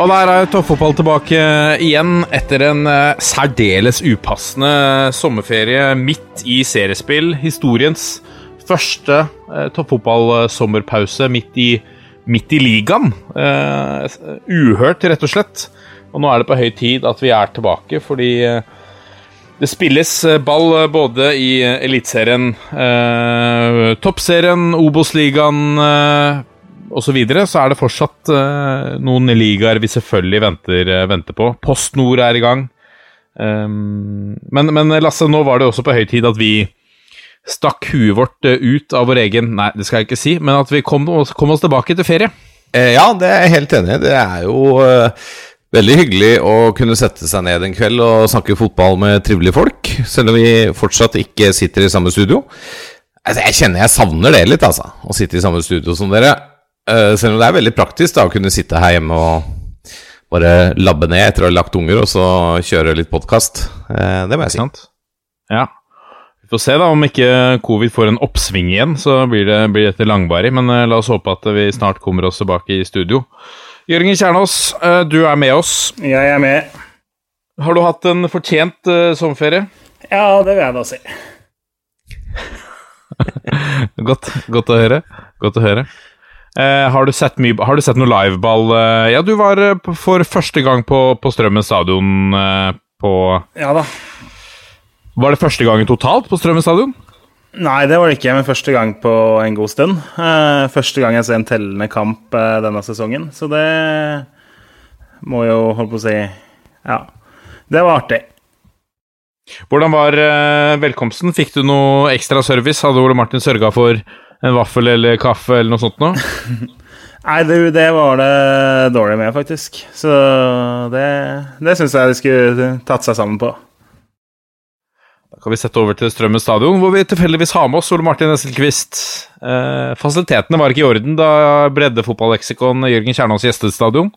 Og der er toppfotball tilbake igjen etter en eh, særdeles upassende sommerferie midt i seriespill. Historiens første uh, toppfotballsommerpause midt, midt i ligaen. Eh, uhørt, rett og slett. Og nå er det på høy tid at vi er tilbake, fordi eh, det spilles eh, ball eh, både i eh, Eliteserien, eh, Toppserien, Obos-ligaen eh, osv. Så, videre, så er det fortsatt uh, noen ligaer vi selvfølgelig venter, uh, venter på. Post Nord er i gang. Um, men, men Lasse, nå var det også på høy tid at vi stakk huet vårt eh, ut av vår egen Nei, det skal jeg ikke si, men at vi kom, kom oss tilbake til ferie. Eh, Ja, det er jeg helt enig i. Det er jo uh, veldig hyggelig å kunne sette seg ned en kveld og snakke fotball med trivelige folk, selv om vi fortsatt ikke sitter i samme studio. Altså, jeg kjenner jeg savner det litt, altså. Å sitte i samme studio som dere. Eh, selv om det er veldig praktisk da å kunne sitte her hjemme og bare labbe ned etter å ha lagt unger, og så kjøre litt podkast. det må jeg si. Sant? Ja. Vi får se da om ikke covid får en oppsving igjen, så blir det, blir dette langvarig. Men eh, la oss håpe at vi snart kommer oss tilbake i studio. Jørgen Kjernås, eh, du er med oss. Jeg er med. Har du hatt en fortjent eh, sommerferie? Ja, det vil jeg da si. Godt, godt å høre. Godt å høre. Eh, har, du sett mye, har du sett noe liveball? Uh, ja, du var uh, for første gang på, på Strømmen stadion på Ja da. Var det første gangen totalt på Strømmen stadion? Nei, det var det ikke, men første gang på en god stund. Første gang jeg ser en tellende kamp denne sesongen, så det må jo holde på å si Ja. Det var artig. Hvordan var velkomsten? Fikk du noe ekstra service? Hadde Ole Martin sørga for en vaffel eller kaffe eller noe sånt noe? Nei, det, det var det dårlig med, faktisk. Så det, det syns jeg de skulle tatt seg sammen på. Da kan vi sette over til Strømmen stadion, hvor vi tilfeldigvis har med oss Ole Martin Esselquist. Eh, fasilitetene var ikke i orden da breddefotballeksikon Jørgen Kjernås gjestet stadion.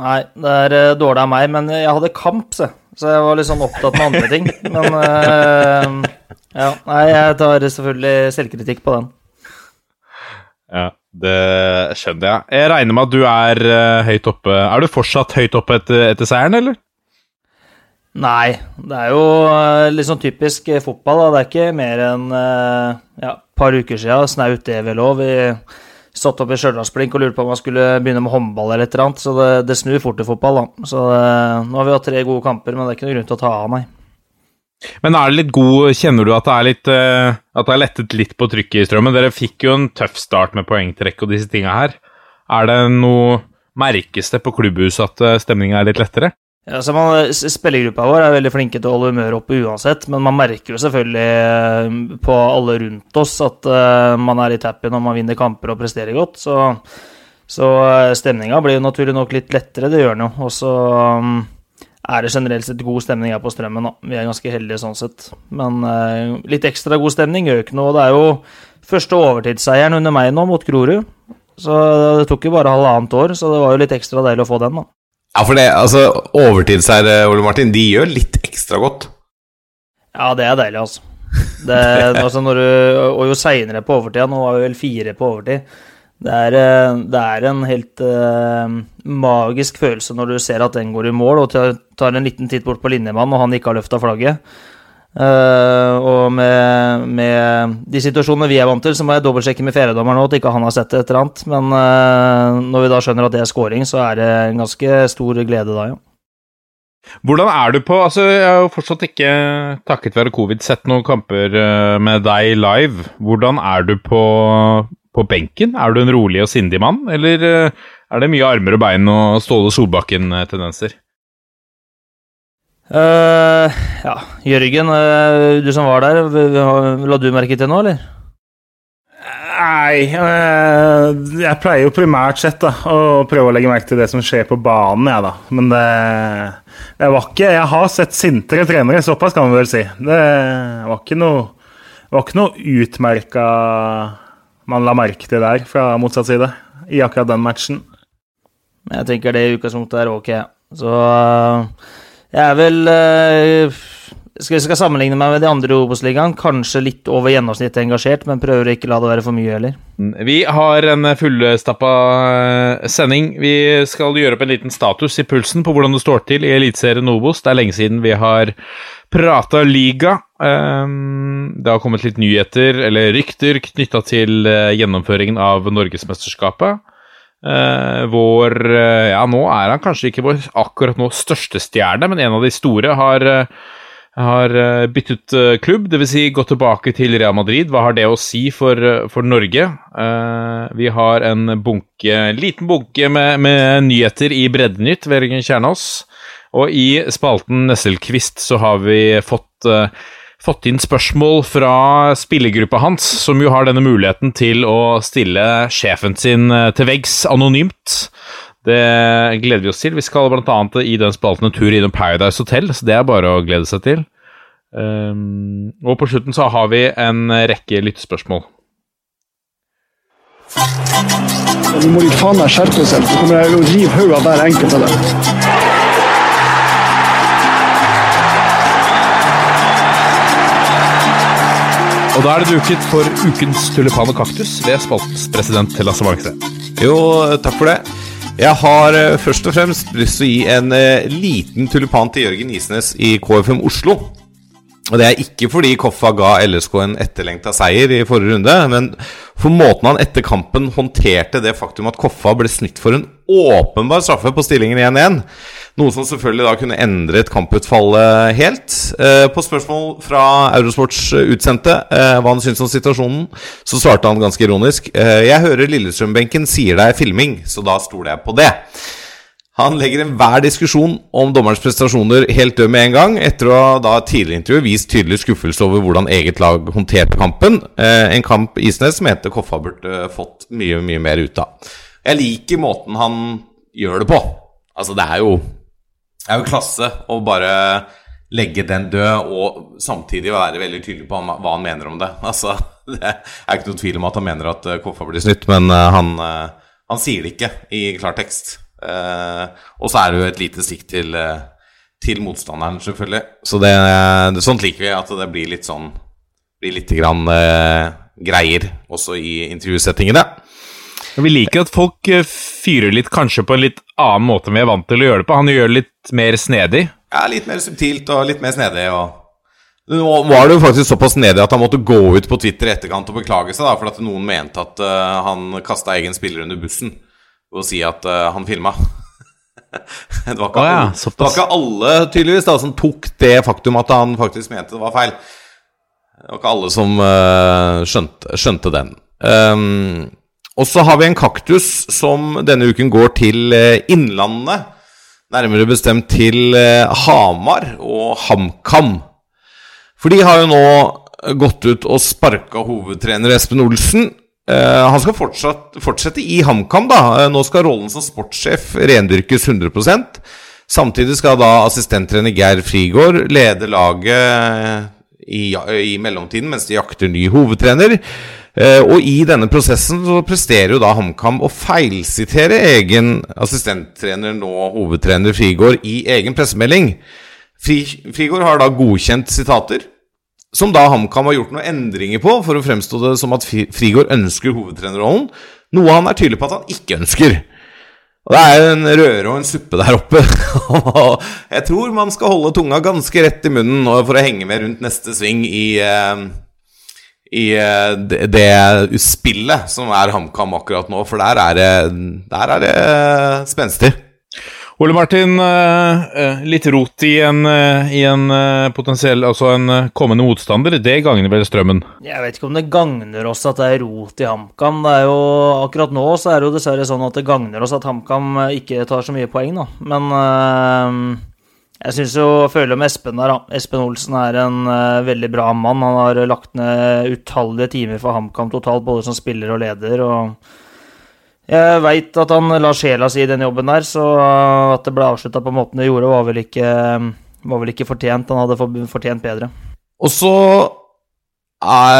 Nei, det er eh, dårlig av meg, men jeg hadde kamp, se. Så jeg var litt sånn opptatt med andre ting. Men eh, ja, nei, jeg tar selvfølgelig selvkritikk på den. Ja, det skjønner jeg. Jeg regner med at du er uh, høyt oppe. Er du fortsatt høyt oppe etter, etter seieren, eller? Nei, det er jo eh, litt sånn typisk eh, fotball. Da. Det er ikke mer enn uh, ja, par uker siden, snaut det vel òg. Vi satt opp i Stjørdalsblink og lurte på om man skulle begynne med håndball eller et eller annet. Så det, det snur fort i fotball, da. Så uh, nå har vi hatt tre gode kamper, men det er ikke noe grunn til å ta av, nei. Men er det litt god Kjenner du at det er litt eh, At det er lettet litt på trykket i strømmen? Dere fikk jo en tøff start med poengtrekk og disse tinga her. Er det noe Merkes det på klubbhuset at uh, stemninga er litt lettere? Ja, så man, Spillergruppa vår er veldig flinke til å holde humøret oppe uansett, men man merker jo selvfølgelig eh, på alle rundt oss at eh, man er litt happy når man vinner kamper og presterer godt. Så, så stemninga blir jo naturlig nok litt lettere, det gjør den jo. Og så um, er det generelt sett god stemning her på Strømmen. Da. Vi er ganske heldige sånn sett. Men eh, litt ekstra god stemning gjør ikke noe. Det er jo første overtidsseieren under meg nå, mot Grorud. Så det tok jo bare halvannet år, så det var jo litt ekstra deilig å få den, da. Ja, for det, altså, overtidsseier, Ole Martin, de gjør litt ekstra godt. Ja, det er deilig, altså. Det, altså når du, og jo seinere på overtida, nå var vi vel fire på overtid Det er, eh, det er en helt uh, magisk følelse når du ser at den går i mål, og tar, en liten titt bort på linjemannen, og han ikke har løfta flagget. Uh, og med, med de situasjonene vi er vant til, så må jeg dobbeltsjekke med fjerdedommeren nå at ikke han har sett et eller annet. Men uh, når vi da skjønner at det er scoring, så er det en ganske stor glede da, ja. Hvordan er du på Altså, jeg har jo fortsatt ikke, takket være covid, sett noen kamper med deg live. Hvordan er du på, på benken? Er du en rolig og sindig mann, eller eh, er det mye armer og bein og Ståle Solbakken-tendenser? Uh, ja, Jørgen, uh, du som var der, la du merke til noe, eller? Nei, uh, jeg pleier jo primært sett da, å prøve å legge merke til det som skjer på banen, jeg, da. Men det, det var ikke Jeg har sett sintere trenere, såpass kan man vel si. Det var ikke noe, det var ikke noe utmerka man la merke til der fra motsatt side i akkurat den matchen. Jeg tenker det i utgangspunktet er ok. Så eh, jeg er vel eh, Skal jeg skal sammenligne meg med de andre i Obos-ligaen, kanskje litt over gjennomsnittet engasjert, men prøver å ikke la det være for mye heller. Vi har en fullstappa eh, sending. Vi skal gjøre opp en liten status i pulsen på hvordan det står til i Eliteserien Obos. Det er lenge siden vi har prata liga. Um, Det har kommet litt nyheter, eller rykter, knytta til eh, gjennomføringen av Norgesmesterskapet. Eh, vår eh, Ja, nå er han kanskje ikke vår akkurat nå største stjerne, men en av de store har har byttet klubb, dvs. Si gått tilbake til Real Madrid. Hva har det å si for, for Norge? Vi har en bunke, liten bunke med, med nyheter i Breddenytt ved Jørgen Kjernås. Og i spalten Nesselquist så har vi fått, eh, fått inn spørsmål fra spillergruppa hans, som jo har denne muligheten til å stille sjefen sin eh, til veggs anonymt. Det gleder vi oss til. Vi skal bl.a. i den spalten en tur innom Paradise Hotel, så det er bare å glede seg til. Um, og på slutten så har vi en rekke lyttespørsmål. Nå må de faen meg skjerpe seg, så kommer jeg å rive hodet av hver enkelt av dem. Og da er det duket for ukens tulipan og kaktus ved spaltens president Lasse Markstein. Jo, takk for det. Jeg har eh, først og fremst lyst til å gi en eh, liten tulipan til Jørgen Isnes i KFM Oslo. Og det er ikke fordi Koffa ga LSK en etterlengta seier i forrige runde, men for måten han etter kampen håndterte det faktum at Koffa ble snitt for en åpenbar straffe på stillingen 1-1. Noe som selvfølgelig da kunne endret kamputfallet helt. Eh, på spørsmål fra Eurosports utsendte eh, hva han syntes om situasjonen, så svarte han ganske ironisk eh, Jeg hører Lillestrøm-benken sier det er filming, så da stoler jeg på det. Han legger enhver diskusjon om dommerens prestasjoner helt død med en gang, etter å ha tidligere intervjuet vist tydelig skuffelse over hvordan eget lag håndterte kampen. Eh, en kamp Isnes mente Koffa burde fått mye, mye mer ut av. Jeg liker måten han gjør det på. Altså, det er jo Det er jo klasse å bare legge den død og samtidig være veldig tydelig på hva han mener om det. Altså, det er ikke noen tvil om at han mener at eh, Koffa blir snytt, men eh, han, eh, han sier det ikke i klartekst. Eh, og så er det jo et lite stikk til, eh, til motstanderen, selvfølgelig. Så det, det, sånt liker vi, at det blir litt sånn Blir litt grann eh, greier også i intervjusettingene. Vi liker at folk eh, fyrer litt kanskje på en litt annen måte enn vi er vant til å gjøre det på. Han gjør det litt mer snedig. Ja, litt mer subtilt og litt mer snedig. Og nå var det jo faktisk såpass snedig at han måtte gå ut på Twitter i etterkant og beklage seg, da, for at noen mente at uh, han kasta egen spiller under bussen å si at uh, han filma. det, var ikke oh, ja, det var ikke alle tydeligvis da, som tok det faktum at han faktisk mente det var feil. Det var ikke alle som uh, skjønte, skjønte den. Um, og så har vi en kaktus som denne uken går til uh, Innlandet. Nærmere bestemt til uh, Hamar og HamKam. For de har jo nå gått ut og sparka hovedtrener Espen Olsen. Eh, han skal fortsatt, fortsette i HamKam, da. Eh, nå skal rollen som sportssjef rendyrkes 100% Samtidig skal da assistenttrener Geir Frigård lede laget i, i mellomtiden mens de jakter ny hovedtrener. Eh, og i denne prosessen så presterer jo da HamKam å feilsitere egen assistenttrener, nå hovedtrener Frigård, i egen pressemelding. Frigård har da godkjent sitater, som da HamKam har gjort noen endringer på for å fremstå det som at Frigård ønsker hovedtrenerrollen, noe han er tydelig på at han ikke ønsker. Og Det er en røre og en suppe der oppe. Jeg tror man skal holde tunga ganske rett i munnen for å henge med rundt neste sving i, eh, i eh, det, spillet som er HamKam akkurat nå, for der er det, der er det spenstig. Ole Martin, eh, eh, litt rot i en, eh, i en potensiell Altså en kommende motstander, det gagner vel strømmen? Jeg vet ikke om det gagner oss at det er rot i HamKam. Akkurat nå så er det jo dessverre sånn at det gagner oss at HamKam ikke tar så mye poeng, da. Men øh, Jeg syns jo føler med Espen der, da. Espen Olsen er en øh, veldig bra mann. Han har lagt ned utallige timer for HamKam totalt, både som spiller og leder. og jeg veit at han la sjela si i den jobben der, så at det ble avslutta på måten det gjorde, var vel ikke, var vel ikke fortjent. Han hadde fortjent bedre. Og så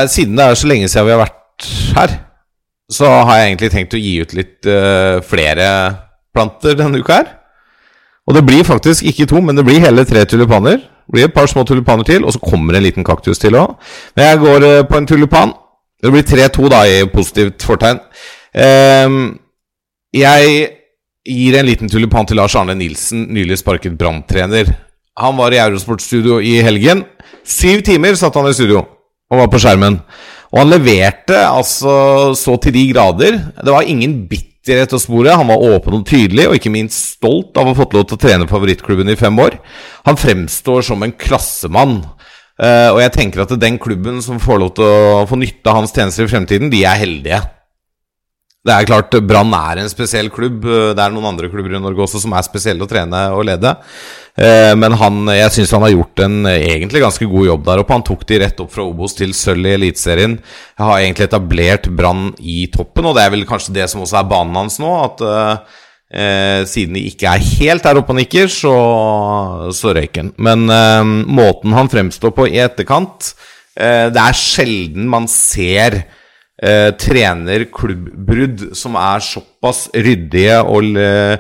Siden det er så lenge siden vi har vært her, så har jeg egentlig tenkt å gi ut litt uh, flere planter denne uka her. Og det blir faktisk ikke to, men det blir hele tre tulipaner. Det blir et par små tulipaner til, og så kommer en liten kaktus til òg. Men jeg går uh, på en tulipan. Det blir tre-to, da, i positivt fortegn. Ehm, jeg gir en liten tulipan til Lars Arne Nilsen, nylig sparket branntrener. Han var i Eurosportstudio i helgen. Syv timer satt han i studio og var på skjermen. Og han leverte altså så til de grader. Det var ingen bitterhet å spore. Han var åpen og tydelig, og ikke minst stolt av å ha fått lov til å trene favorittklubben i fem år. Han fremstår som en klassemann. Eh, og jeg tenker at den klubben som får lov til å få nytte av hans tjenester i fremtiden, de er heldige. Det er klart, Brann er en spesiell klubb. Det er noen andre klubber i Norge også som er spesielle å trene og lede. Eh, men han, jeg syns han har gjort en egentlig ganske god jobb der oppe. Han tok de rett opp fra Obos til sølv i Eliteserien. Har egentlig etablert Brann i toppen, og det er vel kanskje det som også er banen hans nå. At eh, siden de ikke er helt der oppe og nikker, så, så røyker han. Men eh, måten han fremstår på i etterkant eh, Det er sjelden man ser eh, trener-klubbbrudd som er såpass ryddige og, eh,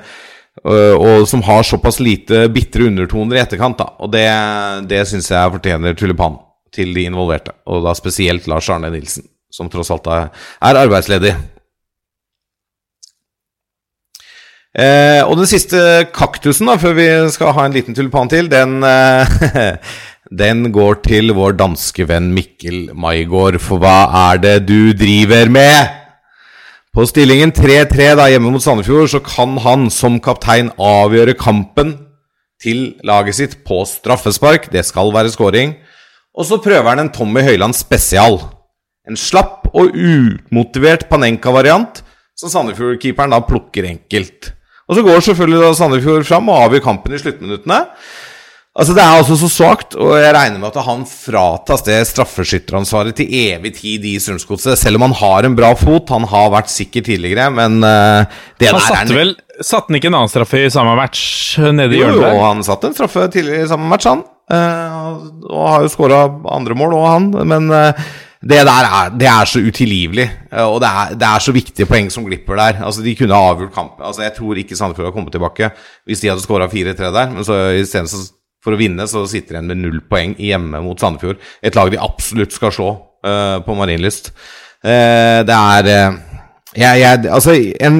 og som har såpass lite bitre undertoner i etterkant. Da. Og det, det syns jeg fortjener tulipan til de involverte. Og da spesielt Lars Arne Nilsen, som tross alt er, er arbeidsledig. Eh, og den siste kaktusen, da, før vi skal ha en liten tulipan til, den eh, Den går til vår danske venn Mikkel Maigård, for hva er det du driver med? På stillingen 3-3 da hjemme mot Sandefjord så kan han som kaptein avgjøre kampen til laget sitt på straffespark. Det skal være scoring. Og så prøver han en Tommy Høiland spesial. En slapp og umotivert Panenka-variant som Sandefjord-keeperen da plukker enkelt. Og så går selvfølgelig da Sandefjord fram og avgjør kampen i sluttminuttene. Altså Det er altså så svakt, og jeg regner med at han fratas det straffeskytteransvaret til evig tid i Strømsgodset. Selv om han har en bra fot, han har vært sikker tidligere, men uh, det Han der satte vel Satte han ikke en annen straffe i samme match nede i hjørnet jo, jo, han satte en straffe tidligere i samme match, han. Uh, og har jo skåra andre mål òg, han. Men uh, det der er, det er så utilgivelig. og det er, det er så viktige poeng som glipper der. Altså De kunne ha avgjort kampen. Altså Jeg tror ikke Sandefjord hadde kommet tilbake hvis de hadde skåra 4-3 der. Men så isteden for å vinne, så sitter de igjen med null poeng hjemme mot Sandefjord. Et lag de absolutt skal slå uh, på Marienlyst. Uh, det er eh, jeg, jeg, Altså, en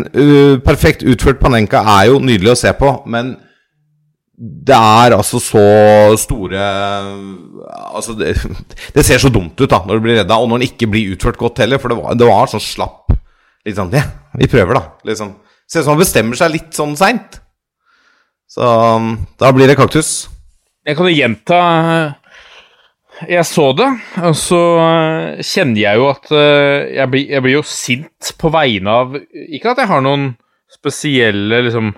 perfekt utført Panenka er jo nydelig å se på, men det er altså så store Altså, det, det ser så dumt ut da når du blir redda, og når den ikke blir utført godt heller, for det var, det var sånn slapp Litt sånn Ja, vi prøver, da. Liksom. Ser ut som han bestemmer seg litt sånn seint. Så da blir det kaktus. Jeg kan jo gjenta Jeg så det, og så eh, kjenner jeg jo at eh, jeg blir, jeg blir jo sint på vegne av Ikke at jeg har noen spesielle liksom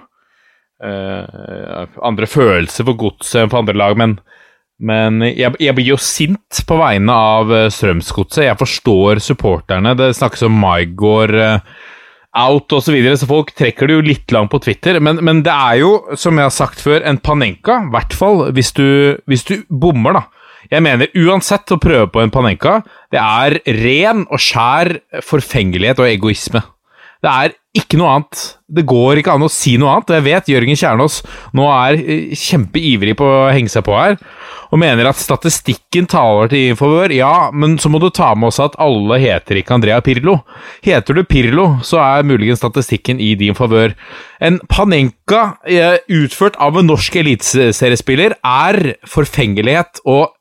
uh, andre følelser for godset enn for andre lag, men, men jeg, jeg blir jo sint på vegne av eh, Strømsgodset. Jeg forstår supporterne. Det snakkes om Maigård eh, out osv., så, videre, så folk trekker det jo litt langt på Twitter. Men, men det er jo, som jeg har sagt før, en Panenka, i hvert fall hvis du, hvis du bommer, da. Jeg mener uansett å prøve på en Panenka, det er ren og skjær forfengelighet og egoisme. Det er ikke noe annet. Det går ikke an å si noe annet. Jeg vet Jørgen Kjernås nå er eh, kjempeivrig på å henge seg på her, og mener at statistikken taler til favør. Ja, men så må du ta med også at alle heter ikke Andrea Pirlo. Heter du Pirlo, så er muligens statistikken i din favør. En Panenka eh, utført av en norsk eliteseriespiller er forfengelighet og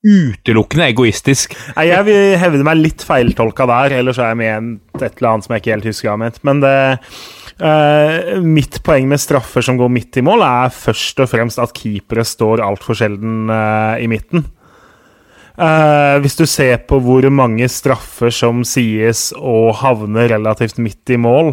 utelukkende egoistisk. Nei, Jeg vil hevde meg litt feiltolka der, ellers er jeg med et eller annet som jeg ikke helt husker jeg mitt ment. Men det, uh, mitt poeng med straffer som går midt i mål, er først og fremst at keepere står altfor sjelden uh, i midten. Uh, hvis du ser på hvor mange straffer som sies å havne relativt midt i mål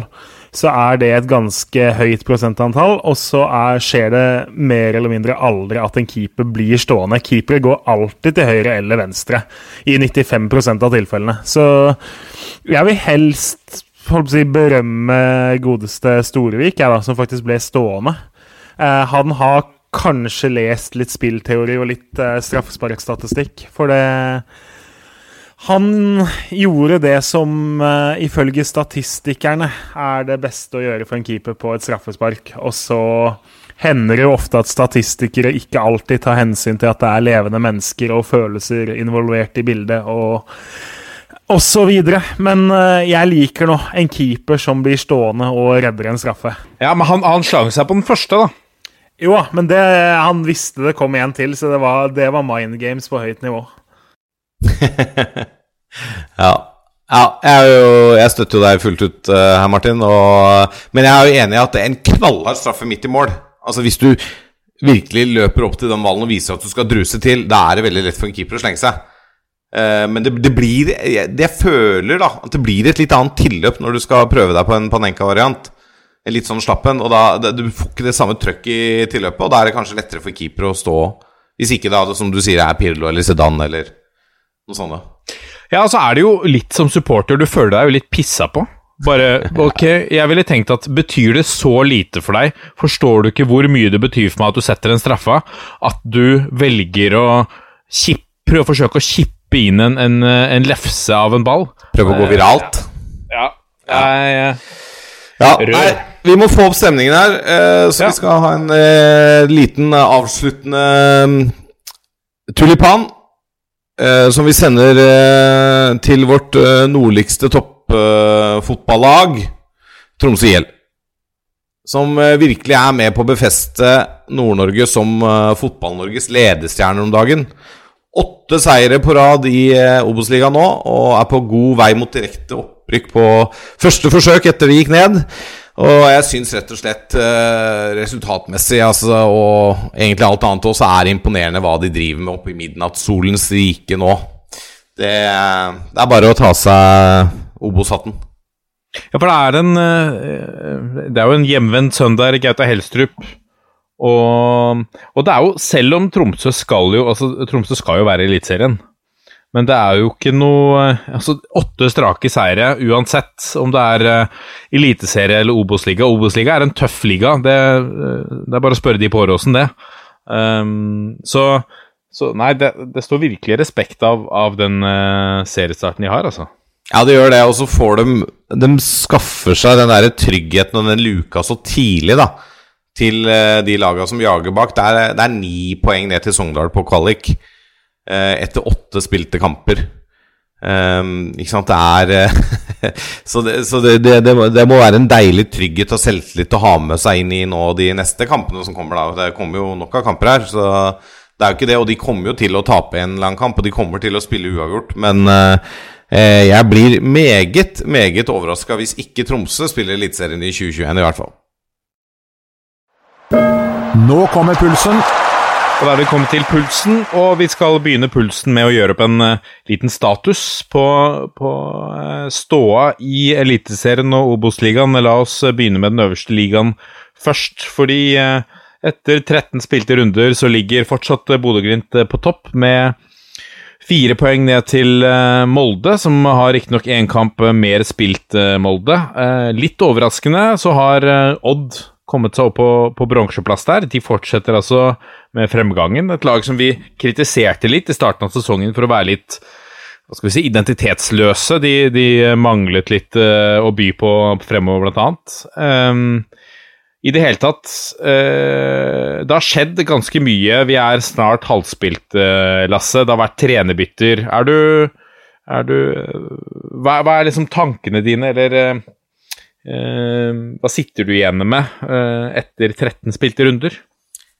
så er det et ganske høyt prosentantall. Og så er, skjer det mer eller mindre aldri at en keeper blir stående. Keepere går alltid til høyre eller venstre i 95% av tilfellene. Så jeg vil helst holdt på å si, berømme godeste Storevik, jeg da, som faktisk ble stående. Eh, han har kanskje lest litt spillteori og litt eh, straffesparkstatistikk, for det han gjorde det som uh, ifølge statistikerne er det beste å gjøre for en keeper på et straffespark. Og så hender det jo ofte at statistikere ikke alltid tar hensyn til at det er levende mennesker og følelser involvert i bildet. og og så videre. Men uh, jeg liker nå en keeper som blir stående og redder en straffe. Ja, men han, han slang seg på den første, da. Jo men det, han visste det kom en til, så det var, det var mind games på høyt nivå. Ja. ja jeg, jo, jeg, støtter jo deg fullt ut uh, her, Martin. Og, men jeg er jo enig i at det er en knallhard straffe midt i mål. Altså Hvis du virkelig løper opp til den ballen og viser at du skal druse til, da er det veldig lett for en keeper å slenge seg. Uh, men det, det blir det Jeg føler da at det blir et litt annet tilløp når du skal prøve deg på en Panenka-variant. Litt sånn slappen, og da det, Du får ikke det samme trøkk i tilløpet, og da er det kanskje lettere for keeper å stå Hvis ikke da, som du sier, er Pirlo eller Sedan eller noe sånt. Ja, altså er det jo litt som supporter, du føler deg jo litt pissa på. Bare Ok, jeg ville tenkt at betyr det så lite for deg? Forstår du ikke hvor mye det betyr for meg at du setter en straffa? At du velger å prøve å forsøke å kippe inn en, en, en lefse av en ball? Prøve å gå viralt? Ja. Jeg, ja, nei, vi må få opp stemningen her, eh, så vi skal ha en eh, liten avsluttende um, tulipan. Eh, som vi sender eh, til vårt eh, nordligste toppfotballag, Tromsø IL. Som eh, virkelig er med på å befeste Nord-Norge som eh, Fotball-Norges ledestjerner om dagen. Åtte seire på rad i Obos-ligaen nå, og er på god vei mot direkte opprykk på første forsøk etter de gikk ned. Og jeg syns rett og slett uh, resultatmessig altså, og egentlig alt annet også er imponerende hva de driver med oppe i midnattssolens rike nå. Det, det, er bare å ta seg Obos-hatten. Ja, for det er en uh, Det er jo en hjemvendt søndag, Gauta Helstrup. Og, og, det er jo, selv om Tromsø skal jo altså Tromsø skal jo være i Eliteserien, men det er jo ikke noe Altså, åtte strake seire uansett om det er uh, eliteserie eller Obos-liga. Obos-liga er en tøff liga. Det, uh, det, er bare å spørre de på Åråsen, det. Um, så, så, nei, det, det, står virkelig respekt av, av den uh, seriestarten de har, altså. Ja, det gjør det, og så får de De skaffer seg den der tryggheten og den luka så tidlig, da. Til de laga som jager bak. Det er, det er ni poeng ned til Sogndal på kvalik. Eh, etter åtte spilte kamper. Um, ikke sant, det er eh, Så, det, så det, det, må, det, må, være en deilig trygghet og selvtillit å ha med seg inn i nå de neste kampene som kommer. da Det kommer jo nok av kamper her, så det er jo ikke det. Og de kommer jo til å tape en lang kamp, og de kommer til å spille uavgjort. Men uh, jeg blir meget, meget overraska hvis ikke Tromsø spiller Eliteserien i 2021, i hvert fall. Nå kommer pulsen. Og da er vi kommet til pulsen, og vi skal begynne pulsen med å gjøre opp en uh, liten status på, på uh, ståa i Eliteserien og Obos-ligaen. La oss uh, begynne med den øverste ligaen først, fordi etter 13 spilte runder så ligger fortsatt Bodø-Glimt på topp med Fire poeng ned til Molde, som har riktignok én kamp mer spilt Molde. Litt overraskende så har Odd kommet seg opp på, på bronseplass der. De fortsetter altså med fremgangen. Et lag som vi kritiserte litt i starten av sesongen for å være litt hva skal vi si, identitetsløse. De, de manglet litt uh, å by på fremover, blant annet. Um, I det hele tatt uh, Det har skjedd ganske mye. Vi er snart halvspilt, uh, Lasse. Det har vært trenerbytter. Er du, er du hva, hva, er liksom tankene dine, eller hva sitter du igjen med etter 13 spilte runder?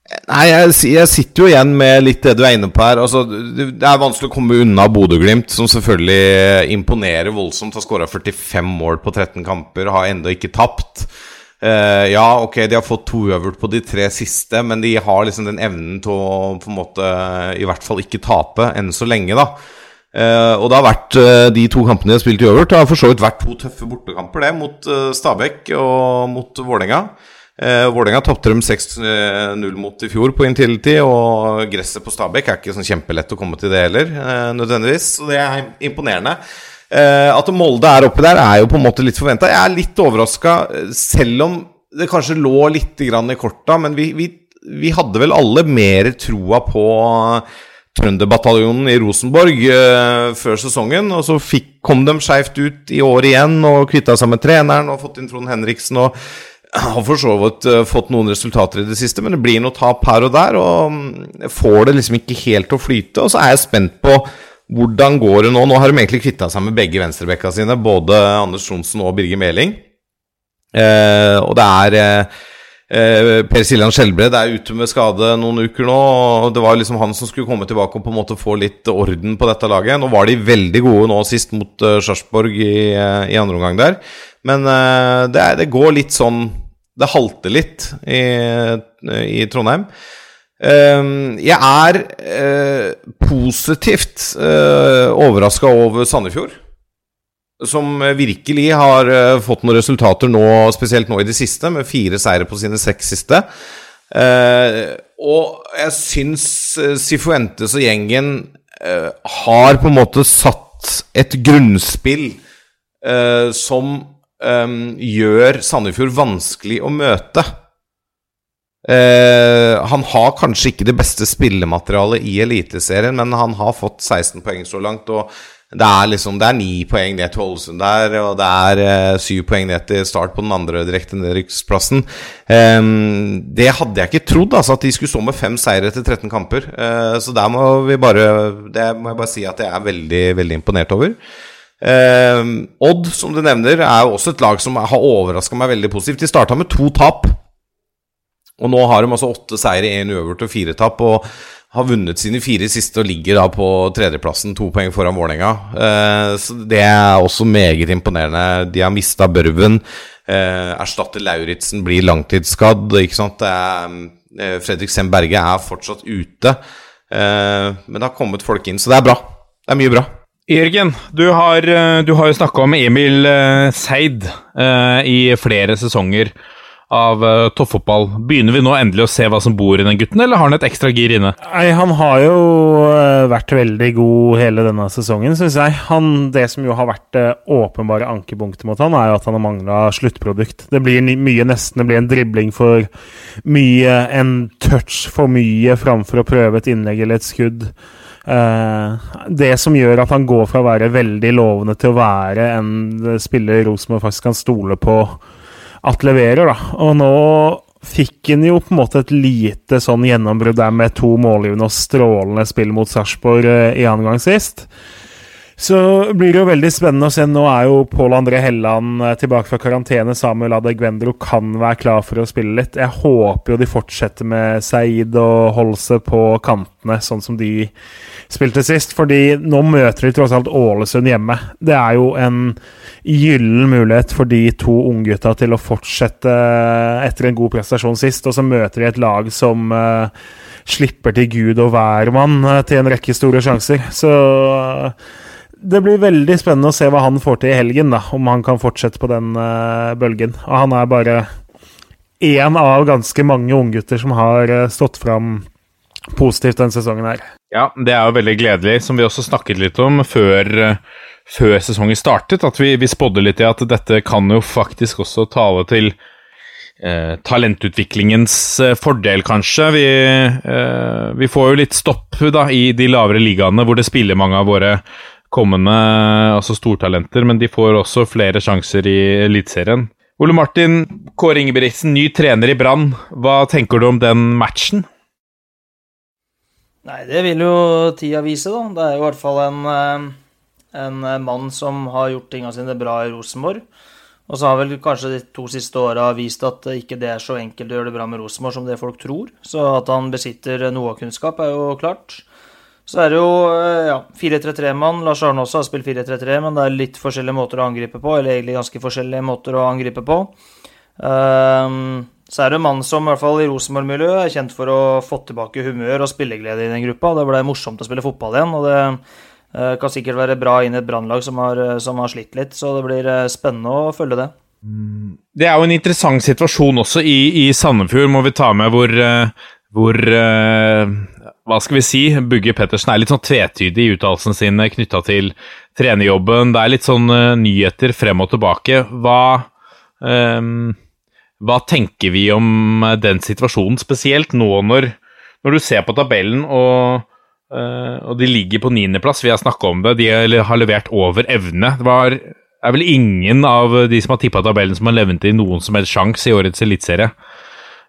Nei, jeg, jeg, sitter jo igjen med litt det du er inne på her. Altså, det er vanskelig å komme unna Bodø-Glimt, som selvfølgelig imponerer voldsomt. Har skåra 45 mål på 13 kamper, har ennå ikke tapt. Uh, ja, ok, de har fått to uavgjort på de tre siste, men de har liksom den evnen til å på en måte i hvert fall ikke tape enn så lenge, da. Uh, og det har vært uh, de to kampene de har spilt i øvert, det har for så vidt vært to tøffe bortekamper, det, mot Stabæk og mot Vålerenga. Uh, Vålerenga tapte dem 6-0 mot i fjor på Intility, og gresset på Stabæk er ikke sånn kjempelett å komme til det heller, eh, nødvendigvis. Så det er imponerende. Eh, at Molde er oppi der, er jo på en måte litt forventa. Jeg er litt overraska, selv om det kanskje lå litt i korta, men vi, vi, vi hadde vel alle mer troa på Trønderbataljonen i Rosenborg før sesongen. Og så fikk, kom de skeivt ut i år igjen og kvitta seg med treneren og fått inn Trond Henriksen. og har for så vidt uh, fått noen resultater i det siste, men det blir noe tap her og der. Og um, får det liksom ikke helt til å flyte. Og så er jeg spent på hvordan går det nå. Nå har de egentlig kvitta seg med begge venstrebekka sine, både Anders Tronsen og Birger Meling. Eh, og det er eh, Per Siljan Skjelbred er ute med skade noen uker nå. og Det var liksom han som skulle komme tilbake og på en måte få litt orden på dette laget. Nå var de veldig gode nå sist mot uh, Sarpsborg i, i andre omgang der. Men uh, det, er, det, går litt sånn Det halter litt i, i Trondheim. Uh, jeg er uh, positivt uh, overraska over Sandefjord. Som virkelig har fått noen resultater nå, spesielt nå i det siste, med fire seire på sine seks siste. og jeg syns Sifuentes og gjengen har på en måte satt et grunnspill som um, gjør Sandefjord vanskelig å møte. Uh, han har kanskje ikke det beste spillematerialet i Eliteserien, men han har fått 16 poeng så langt. Og det er liksom Det er ni poeng ned til Ålesund der, og det er uh, syv poeng ned til start på den andre direkte nedrykksplassen. Um, det hadde jeg ikke trodd, altså, at de skulle stå med fem seire etter 13 kamper. Uh, så der må vi bare Det må jeg bare si at jeg er veldig, veldig imponert over. Eh, Odd, som du nevner, er jo også et lag som har overraska meg veldig positivt. De starta med to tap, og nå har de altså åtte seire, én uavgjort og fire tap. Og har vunnet sine fire siste og ligger da på tredjeplassen, to poeng foran Vålerenga. Eh, så det er også meget imponerende. De har mista Børven. Eh, erstatter Lauritzen, blir langtidsskadd. Ikke sant? Er, eh, Fredrik Sem Berge er fortsatt ute. Eh, men det har kommet folk inn, så det er bra. Det er mye bra. Jørgen, du har, eh, har jo snakka om Emil uh, Seid uh, i flere sesonger av uh, toppfotball. Begynner vi nå endelig å se hva som bor i den gutten, eller har han et ekstra gir inne? Nei, Han har jo vært veldig god hele denne sesongen, syns jeg. Han, det som jo har vært det åpenbare ankepunktet mot han, er jo at han har mangla sluttprodukt. Det blir mye nesten, det blir en dribling for mye, en touch for mye framfor å prøve et innlegg eller et skudd. Uh, det som gjør at han går fra å være veldig lovende til å være en spiller Rosenborg faktisk kan stole på at leverer, da. Og nå fikk han jo på en måte et lite sånn gjennombrudd der med to målgivende og strålende spill mot Sarpsborg uh, i annen gang sist. Så blir det jo veldig spennende å se. Nå er jo Pål André Helland eh, tilbake fra karantene. Samuel Adegwendro kan være klar for å spille litt. Jeg håper jo de fortsetter med Saeed og Holse på kantene, sånn som de spilte sist. Fordi nå møter de tross alt Ålesund hjemme. Det er jo en gyllen mulighet for de to unggutta til å fortsette etter en god prestasjon sist. Og så møter de et lag som uh, slipper til Gud og hvermann til en rekke store sjanser. Så det blir veldig spennende å se hva han får til i helgen, da, om han kan fortsette på den uh, bølgen. Og han er bare én av ganske mange unggutter som har uh, stått fram positivt denne sesongen her. Ja, det er jo veldig gledelig, som vi også snakket litt om før, uh, før sesongen startet, at vi, vi spådde litt i at dette kan jo faktisk også tale til talentutviklingens fordel, kanskje. Vi, vi, får jo litt stopp da, i de lavere ligaene hvor det spiller mange av våre kommende altså stortalenter, men de får også flere sjanser i Eliteserien. Ole Martin, Kåre Ingebrigtsen, ny trener i Brann. Hva tenker du om den matchen? Nei, det vil jo tida vise, da. Det er jo i hvert fall en, eh, en mann som har gjort tinga sine bra i Rosenborg. Og så har vel kanskje de to siste åra vist at ikke det er så enkelt å gjøre det bra med Rosenborg som det folk tror. Så at han besitter noe av kunnskap, er jo klart. Så er det jo eh, ja, 4-3-3-mann. Lars Arne også har spilt 4-3-3, men det er litt forskjellige måter å angripe på. Eller egentlig ganske forskjellige måter å angripe på. Um, så er det en mann som i hvert fall i Rosenborg-miljøet er kjent for å få tilbake humør og spilleglede i den gruppa. Det ble morsomt å spille fotball igjen, og det Eh, kan sikkert være bra inn i et brannlag som, eh, som har slitt litt, så det blir spennende å følge det. Det er jo en interessant situasjon også i, i Sandefjord, må vi ta med, hvor, hvor Hva skal vi si? Bugge Pettersen er litt sånn tvetydig i uttalelsene sine knytta til trenerjobben. Det er litt sånn uh, nyheter frem og tilbake. Hva, um, hva tenker vi om eh, den situasjonen, spesielt nå når, når du ser på tabellen og uh, og de ligger på niendeplass, vi har snakka om det. De har levert over evne. Det var er vel ingen av de som har tippa tabellen som har levnet i noen som helst sjanse i årets eliteserie.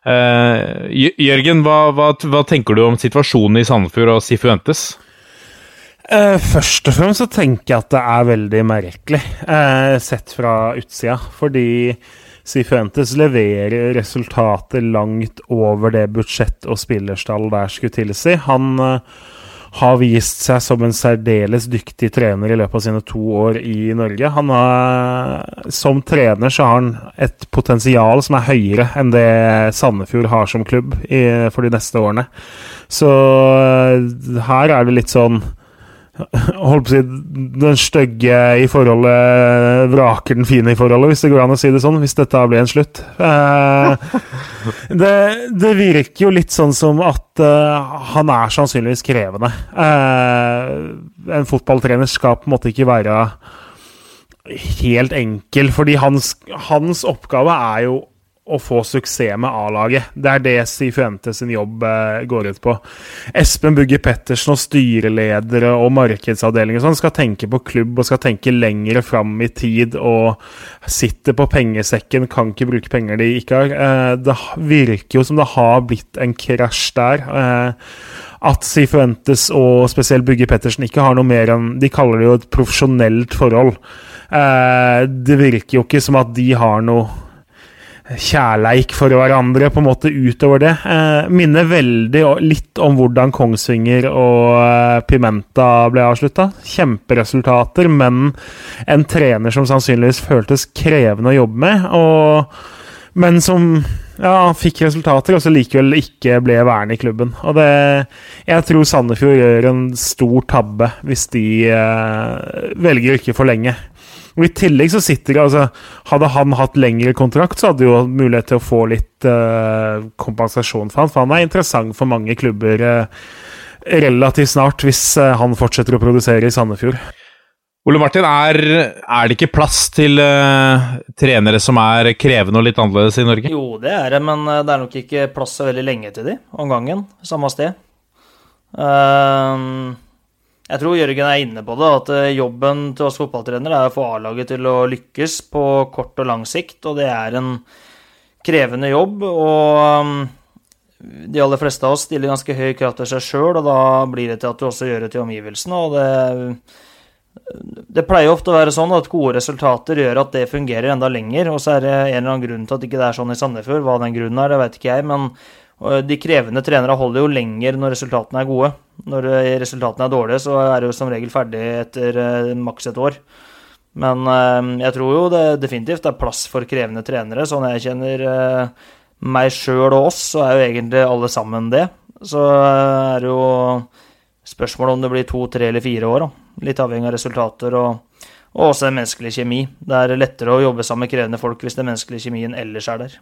Uh, Jørgen, hva, hva, hva, tenker du om situasjonen i Sandefjord og Sifuentes? Uh, først og fremst så tenker jeg at det er veldig merkelig, uh, sett fra utsida. Fordi Sifuentes leverer resultater langt over det budsjett og spillerstall der skulle tilsi. Han har vist seg som en særdeles dyktig trener i løpet av sine to år i Norge. Han har, som trener så har han et potensial som er høyere enn det Sandefjord har som klubb i, for de neste årene. Så her er det litt sånn holdt på å si Den stygge i forholdet vraker den fine i forholdet, hvis det går an å si det sånn. Hvis dette blir en slutt. Eh, det, det, virker jo litt sånn som at uh, han er sannsynligvis krevende. Eh, en fotballtrener skal på en måte ikke være helt enkel, fordi hans, hans oppgave er jo å få suksess med A-laget. Det er det Sifuente sin jobb eh, går ut på. Espen Bugge Pettersen og styreledere og markedsavdelinger sånn skal tenke på klubb og skal tenke lenger fram i tid og sitter på pengesekken, kan ikke bruke penger de ikke har. Eh, det virker jo som det har blitt en krasj der. Eh, at Sifuentes og spesielt Bugge Pettersen ikke har noe mer enn De kaller det jo et profesjonelt forhold. Det virker jo ikke som at de har noe kjærleik for hverandre, på en måte utover det. Eh, minner veldig litt om hvordan Kongsvinger og eh, Pimenta ble avslutta. Kjemperesultater, men en trener som sannsynligvis føltes krevende å jobbe med. Og, men som ja, fikk resultater, og så likevel ikke ble værende i klubben. Og det Jeg tror Sandefjord gjør en stor tabbe hvis de eh, velger å ikke forlenge. Og I tillegg så sitter det altså, Hadde han hatt lengre kontrakt, så hadde jo mulighet til å få litt uh, kompensasjon for han, for han er interessant for mange klubber uh, relativt snart, hvis uh, han fortsetter å produsere i Sandefjord. Ole Martin, er, er, det ikke plass til trenere som er krevende og litt annerledes i Norge? Jo, det er det, men det er nok ikke plass så veldig lenge til de om gangen, samme sted. Uh, jeg tror Jørgen er inne på det, at eh, jobben til oss fotballtrenere er å få A-laget til å lykkes på kort og lang sikt, og det er en krevende jobb. Og um, de aller fleste av oss stiller ganske høy krav til seg sjøl, og da blir det til at du også gjør det til omgivelsene. og det det pleier ofte å være sånn at gode resultater gjør at det fungerer enda lenger. Og så er det en eller annen grunn til at ikke det er sånn i Sandefjord. Hva den grunnen er, det vet ikke jeg. Men de krevende trenere holder jo lenger når resultatene er gode. Når resultatene er dårlige, så er det jo som regel ferdig etter uh, maks et år. Men jeg tror jo det definitivt er plass for krevende trenere. Sånn jeg kjenner meg sjøl og oss, så er jo egentlig alle sammen det. Så er det jo spørsmålet om det blir to, tre eller fire år. Da. Litt avhengig av resultater og, og også en menneskelig kjemi. Det er lettere å jobbe sammen med krevende folk hvis den menneskelige kjemien ellers er der.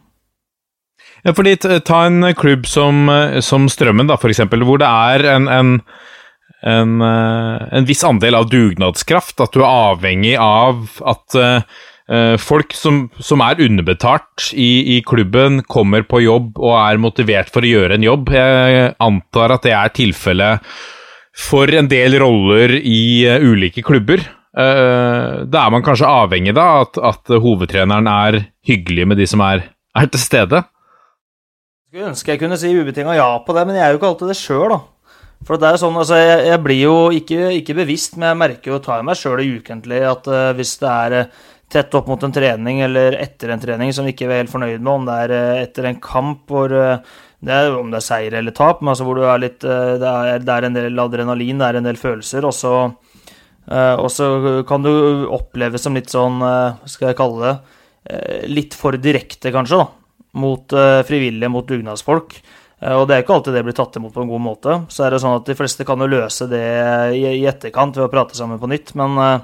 Ja, fordi Ta en klubb som, som Strømmen, da, for eksempel, hvor det er en, en, en, eh, en, viss andel av dugnadskraft. At du er avhengig av at uh, folk som, som, er underbetalt i, i, klubben, kommer på jobb og er motivert for å gjøre en jobb. Jeg antar at det er tilfellet for en del roller i uh, ulike klubber. Uh, da er man kanskje avhengig av at, at hovedtreneren er hyggelig med de som er, er til stede. Skulle ønske jeg kunne si ubetinga ja på det, men jeg er jo ikke alltid det sjøl, da. For det er jo sånn, altså, jeg, jeg blir jo ikke, ikke, bevisst, men jeg merker jo, tar meg sjøl ukentlig, at uh, hvis det er uh, tett opp mot en trening eller etter en trening som vi ikke er helt fornøyd med, om det er uh, etter en kamp hvor det er, om det er seier eller tap, men altså hvor er litt det er, det er en del adrenalin, det er en del følelser, og så, og så kan du oppleves som litt sånn, hva skal jeg kalle det, litt for direkte, kanskje, da mot uh, frivillige, mot dugnadsfolk. Eh, Og det er ikke alltid det blir tatt imot på en god måte. Så er det sånn at de fleste kan jo løse det i, etterkant ved å prate sammen på nytt, men eh,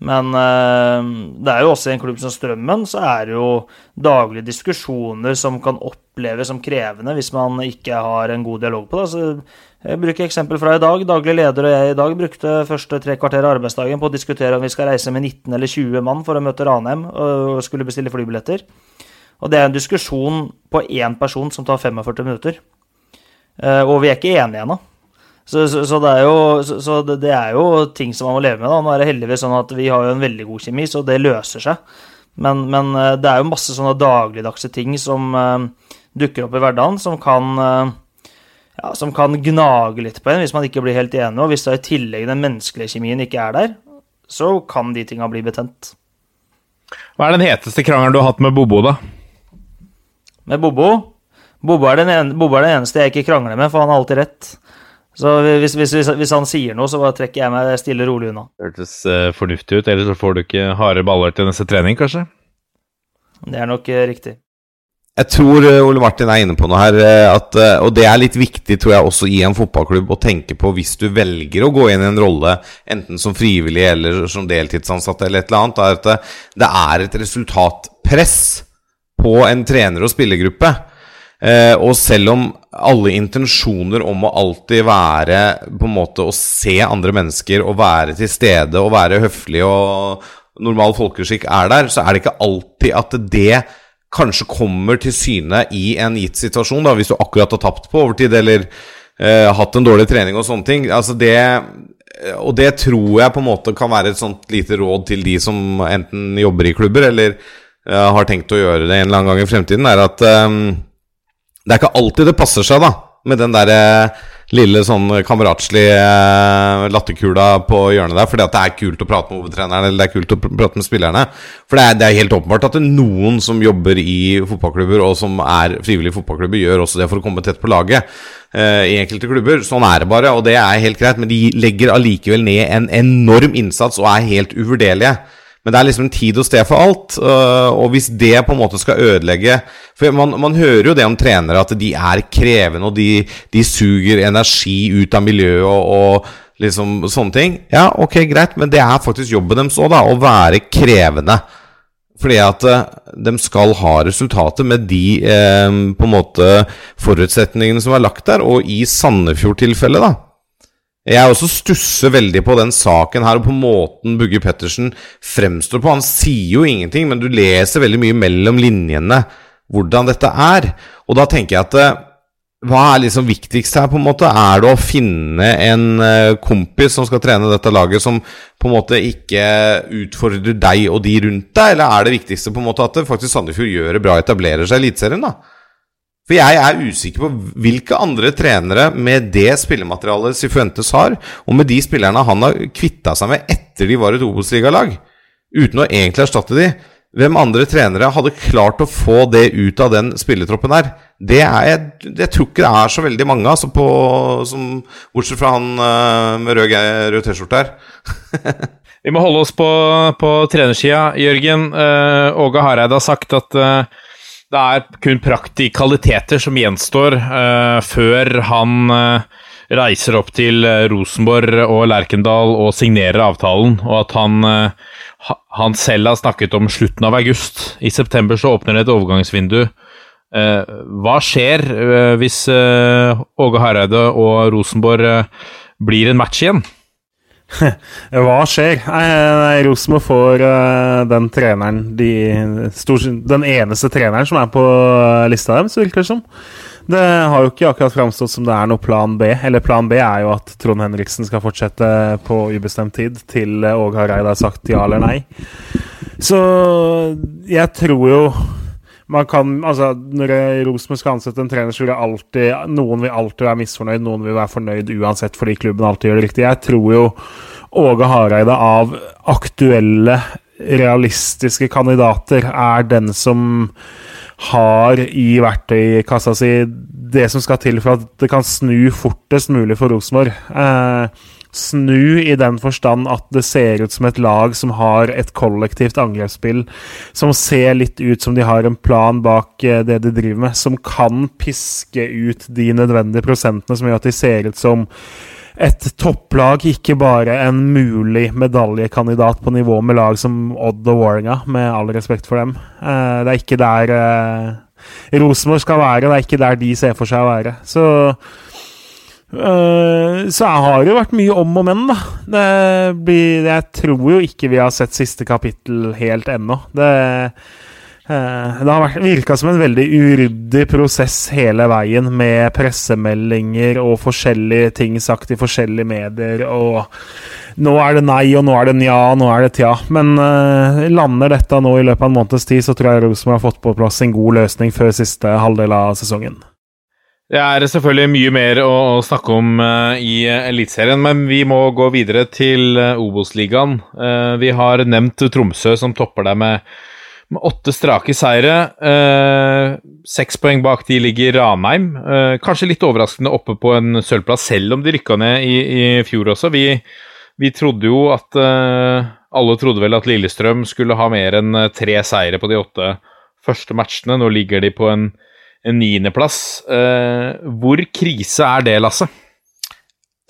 men eh, det er jo også i en klubb som Strømmen, så er det jo daglige diskusjoner som kan oppleves som krevende hvis man ikke har en god dialog på det. Så jeg bruker eksempel fra i dag. Daglig leder og jeg i dag brukte første tre kvarter av arbeidsdagen på å diskutere om vi skal reise med 19 eller 20 mann for å møte Ranheim og skulle bestille flybilletter. Og det er en diskusjon på én person som tar 45 minutter. Eh, Og vi er ikke enige ennå. Så, så, så, det jo, så, det, er jo ting som man må leve med. da. Nå er det heldigvis sånn at vi har jo en veldig god kjemi, så det løser seg. Men, men eh, det er jo masse sånne dagligdagse ting som eh, dukker opp i hverdagen, som kan ja, som kan gnage litt på en hvis man ikke blir helt enig. Og hvis da i tillegg den menneskelige kjemien ikke er der, så kan de tinga bli betent. Hva er den heteste krangelen du har hatt med Bobo, da? Med Bobo Bobo er, den en, Bobo er den eneste jeg ikke krangler med, for han har alltid rett. Så hvis, hvis, hvis, hvis han sier noe, så bare trekker jeg meg stille og rolig unna. Hørtes uh, fornuftig ut, eller så får du ikke harde baller til neste trening, kanskje? Det er nok uh, riktig. Jeg tror eh, Ole Martin er inne på noe her, at, og det er litt viktig tror jeg også i en fotballklubb å tenke på hvis du velger å gå inn i en rolle, enten som frivillig eller som deltidsansatt eller et eller annet, er at det, det er et resultatpress på en trener- og spillergruppe. Eh, og selv om alle intensjoner om å alltid være på en måte å se andre mennesker og være til stede og være høflig og normal folkeskikk er der, så er det ikke alltid at det kanskje kommer til syne i en gitt situasjon, da, hvis du akkurat har tapt på overtid eller eh, hatt en dårlig trening og sånne ting. Altså det og det tror jeg på en måte kan være et sånt lite råd til de som enten jobber i klubber eller har tenkt å gjøre det en eller annen gang i fremtiden, er at um, det er ikke alltid det passer seg, da, med den der eh, lille sånn kameratslige eh, latterkula på hjørnet der, fordi at det er kult å prate med hovedtreneren eller det er kult å pr prate med spillerne. For det er, det er helt åpenbart at noen som jobber i fotballklubber, og som er frivillige fotballklubber, gjør også det for å komme tett på laget uh, i enkelte klubber. Sånn er det bare, og det er helt greit, men de legger allikevel ned en enorm innsats og er helt uvurderlige. Men det er liksom en tid og sted for alt. øh, og hvis det på en måte skal ødelegge For man, man hører jo det om trenere, at de er krevende, og de, de suger energi ut av miljøet og, og liksom sånne ting. Ja, ok, greit, men det er faktisk jobben deres òg, da. Å være krevende. Fordi at eh, de skal ha resultater med de eh, på en måte forutsetningene som er lagt der. Og i Sandefjord-tilfellet, da jeg også stusser veldig på den saken her, og på måten Bugge Pettersen fremstår på. Han sier jo ingenting, men du leser veldig mye mellom linjene hvordan dette er. Og da tenker jeg at eh, hva er liksom viktigst her, på en måte? Er det å finne en eh, kompis som skal trene dette laget, som på en måte ikke utfordrer deg og de rundt deg, eller er det viktigste på en måte at det faktisk Sandefjord gjør det bra og etablerer seg i Eliteserien, da? For jeg er usikker på hvilke andre trenere med det spillematerialet Sifuentes har, og med de spillerne han har kvitta seg med etter de var et Obos-ligalag, uten å egentlig erstatte de, hvem andre trenere hadde klart å få det ut av den spillertroppen her? Det er jeg, jeg tror ikke det er så veldig mange, altså på, som, bortsett fra han uh, med rød, rød T-skjorte her. Vi må holde oss på, på trenersida, Jørgen. Uh, Åge Hareide har sagt at uh, det er kun praktikaliteter som gjenstår uh, før han uh, reiser opp til Rosenborg og Lerkendal og signerer avtalen, og at han, uh, han selv har snakket om slutten av august. I september så åpner det et overgangsvindu. hva skjer hvis Åge Hareide og Rosenborg blir en match igjen? Hva skjer? Rosenborg får uh, den treneren de, Den eneste treneren som er på lista deres, virker det som. Det har jo ikke akkurat framstått som det er noe plan B. Eller plan B er jo at Trond Henriksen skal fortsette på ubestemt tid til Åge Hareide har sagt ja eller nei. Så jeg tror jo man kan, altså Når Rosenborg skal ansette en trener, så vil alltid noen vil alltid være misfornøyd, noen vil være fornøyd uansett fordi klubben alltid gjør det riktig. Jeg tror jo Åge Hareide av aktuelle, realistiske kandidater er den som har i verktøykassa si det som skal til for at det kan snu fortest mulig for Rosenborg. Eh, snu i den forstand at det ser ut som et lag som har et kollektivt angrepsspill, som ser litt ut som de har en plan bak eh, det de driver med, som kan piske ut de nødvendige prosentene som gjør at de ser ut som et topplag, ikke bare en mulig medaljekandidat på nivå med lag som Odd og Warringa, med all respekt for dem. Eh, det er ikke der eh, Rosenborg skal være, det er ikke der de ser for seg å være. Så så jeg har jo vært mye om og men, da. Det blir, jeg tror jo ikke vi har sett siste kapittel helt ennå. Det, uh, det har virka som en veldig uryddig prosess hele veien, med pressemeldinger og forskjellige ting sagt i forskjellige medier, og nå er det nei, og nå er det nja, og nå er det tja. Men uh, lander dette nå i løpet av en måneds tid, så tror jeg Rosenborg har fått på plass en god løsning før siste halvdel av sesongen. Det er selvfølgelig mye mer å, snakke om uh, i Eliteserien, men vi må gå videre til uh, Obos-ligaen. Vi har nevnt Tromsø, som topper deg med, med åtte strake seire. Seks poeng bak de ligger Ranheim. kanskje litt overraskende oppe på en sølvplass, selv om de rykka ned i, i fjor også. Vi, vi, trodde jo at Alle trodde vel at Lillestrøm skulle ha mer enn tre seire på de åtte første matchene. Nå ligger de på en niendeplass. Uh, hvor krise er det, Lasse?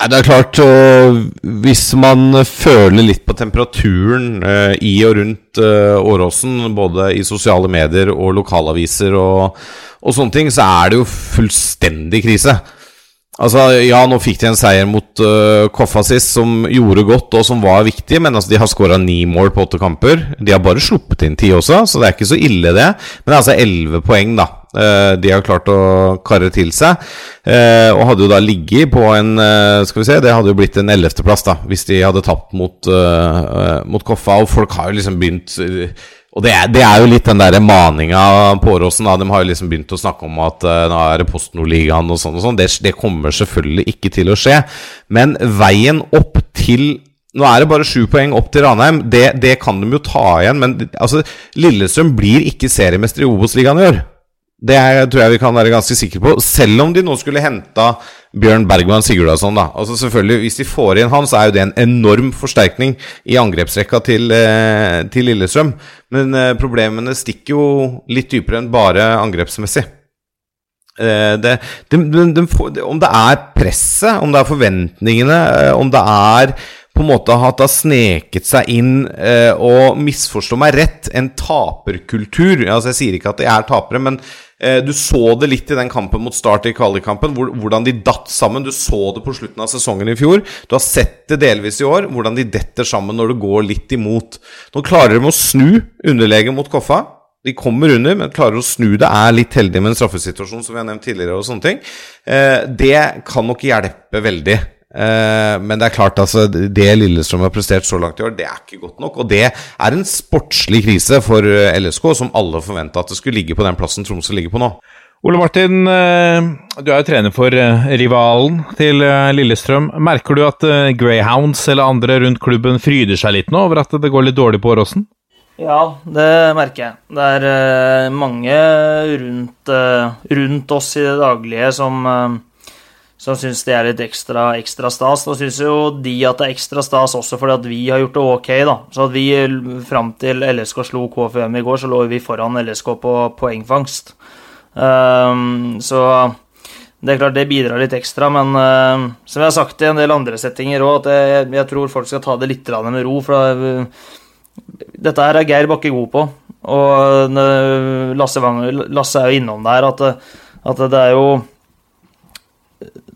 Det er klart, og hvis man føler litt på temperaturen uh, i og rundt Åråsen, både i sosiale medier og lokalaviser og, og, sånne ting, så er det jo fullstendig krise. Altså, Ja, nå fikk de en seier mot uh, Koffa sist, som gjorde godt og som var viktig, men altså, de har skåra ni mål på åtte kamper. De har bare sluppet inn ti også, så det er ikke så ille, det. Men det er altså elleve poeng, da. Uh, de har klart å karre til seg. Uh, og hadde jo da ligget på en uh, Skal vi se, det hadde jo blitt en ellevteplass, da, hvis de hadde tapt mot, mot Koffa. Og folk har jo liksom begynt og det er, det er, jo litt den der maninga på Åråsen. De har jo liksom begynt å snakke om at uh, nå er det Post Nord-ligaen og sånn og sånn. Det, det, kommer selvfølgelig ikke til å skje. Men veien opp til Nå er det bare sju poeng opp til Ranheim. Det, det kan de jo ta igjen. Men altså, Lillestrøm blir ikke seriemester i Obos-ligaen i år. Det er, tror jeg vi kan være ganske sikre på. Selv om de nå skulle henta Bjørn Bergman Sigurdasson da Altså selvfølgelig Hvis de får inn han, så er jo det en enorm forsterkning i angrepsrekka til, eh, til Lillestrøm. Men eh, problemene stikker jo litt dypere enn bare angrepsmessig. Eh, det, de, de, de, om det er presset, om det er forventningene, om det er på en måte hatt sneket seg inn eh, og misforstå meg rett, en taperkultur. Altså Jeg sier ikke at de er tapere, men eh, du så det litt i den kampen mot Start i kvalikkampen, hvor, hvordan de datt sammen. Du så det på slutten av sesongen i fjor. Du har sett det delvis i år, hvordan de detter sammen når det går litt imot. Nå klarer de å snu underlegen mot Koffa. De kommer under, men klarer å snu det. Er litt heldige med en straffesituasjon, som vi har nevnt tidligere. og sånne ting. Eh, det kan nok hjelpe veldig. Uh, men det er klart altså det Lillestrøm har prestert så langt i år, det er ikke godt nok. Og det er en sportslig krise for eh, LSK, som alle forventa at det skulle ligge på den plassen Tromsø ligger på nå. Ole Martin, uh, du er jo trener for rivalen til Lillestrøm. Merker du at Greyhounds eller andre rundt klubben fryder seg litt nå over at det går litt dårlig på Åråsen? Ja, det merker jeg. Det er mange rundt, rundt oss i det daglige som som syns det er litt ekstra, ekstra stas. Da syns jo de at det er ekstra stas også fordi at vi har gjort det ok, da. Så at vi fram til LSK slo KFUM i går, så lå vi foran LSK på poengfangst. Um, så det er klart det bidrar litt ekstra, men uh, som jeg har sagt i en del andre settinger òg, at jeg, jeg, tror folk skal ta det litt med ro. For da, uh, dette her er Geir Bakke god på. Og uh, Lasse, Lasse, er jo innom der at, at det er jo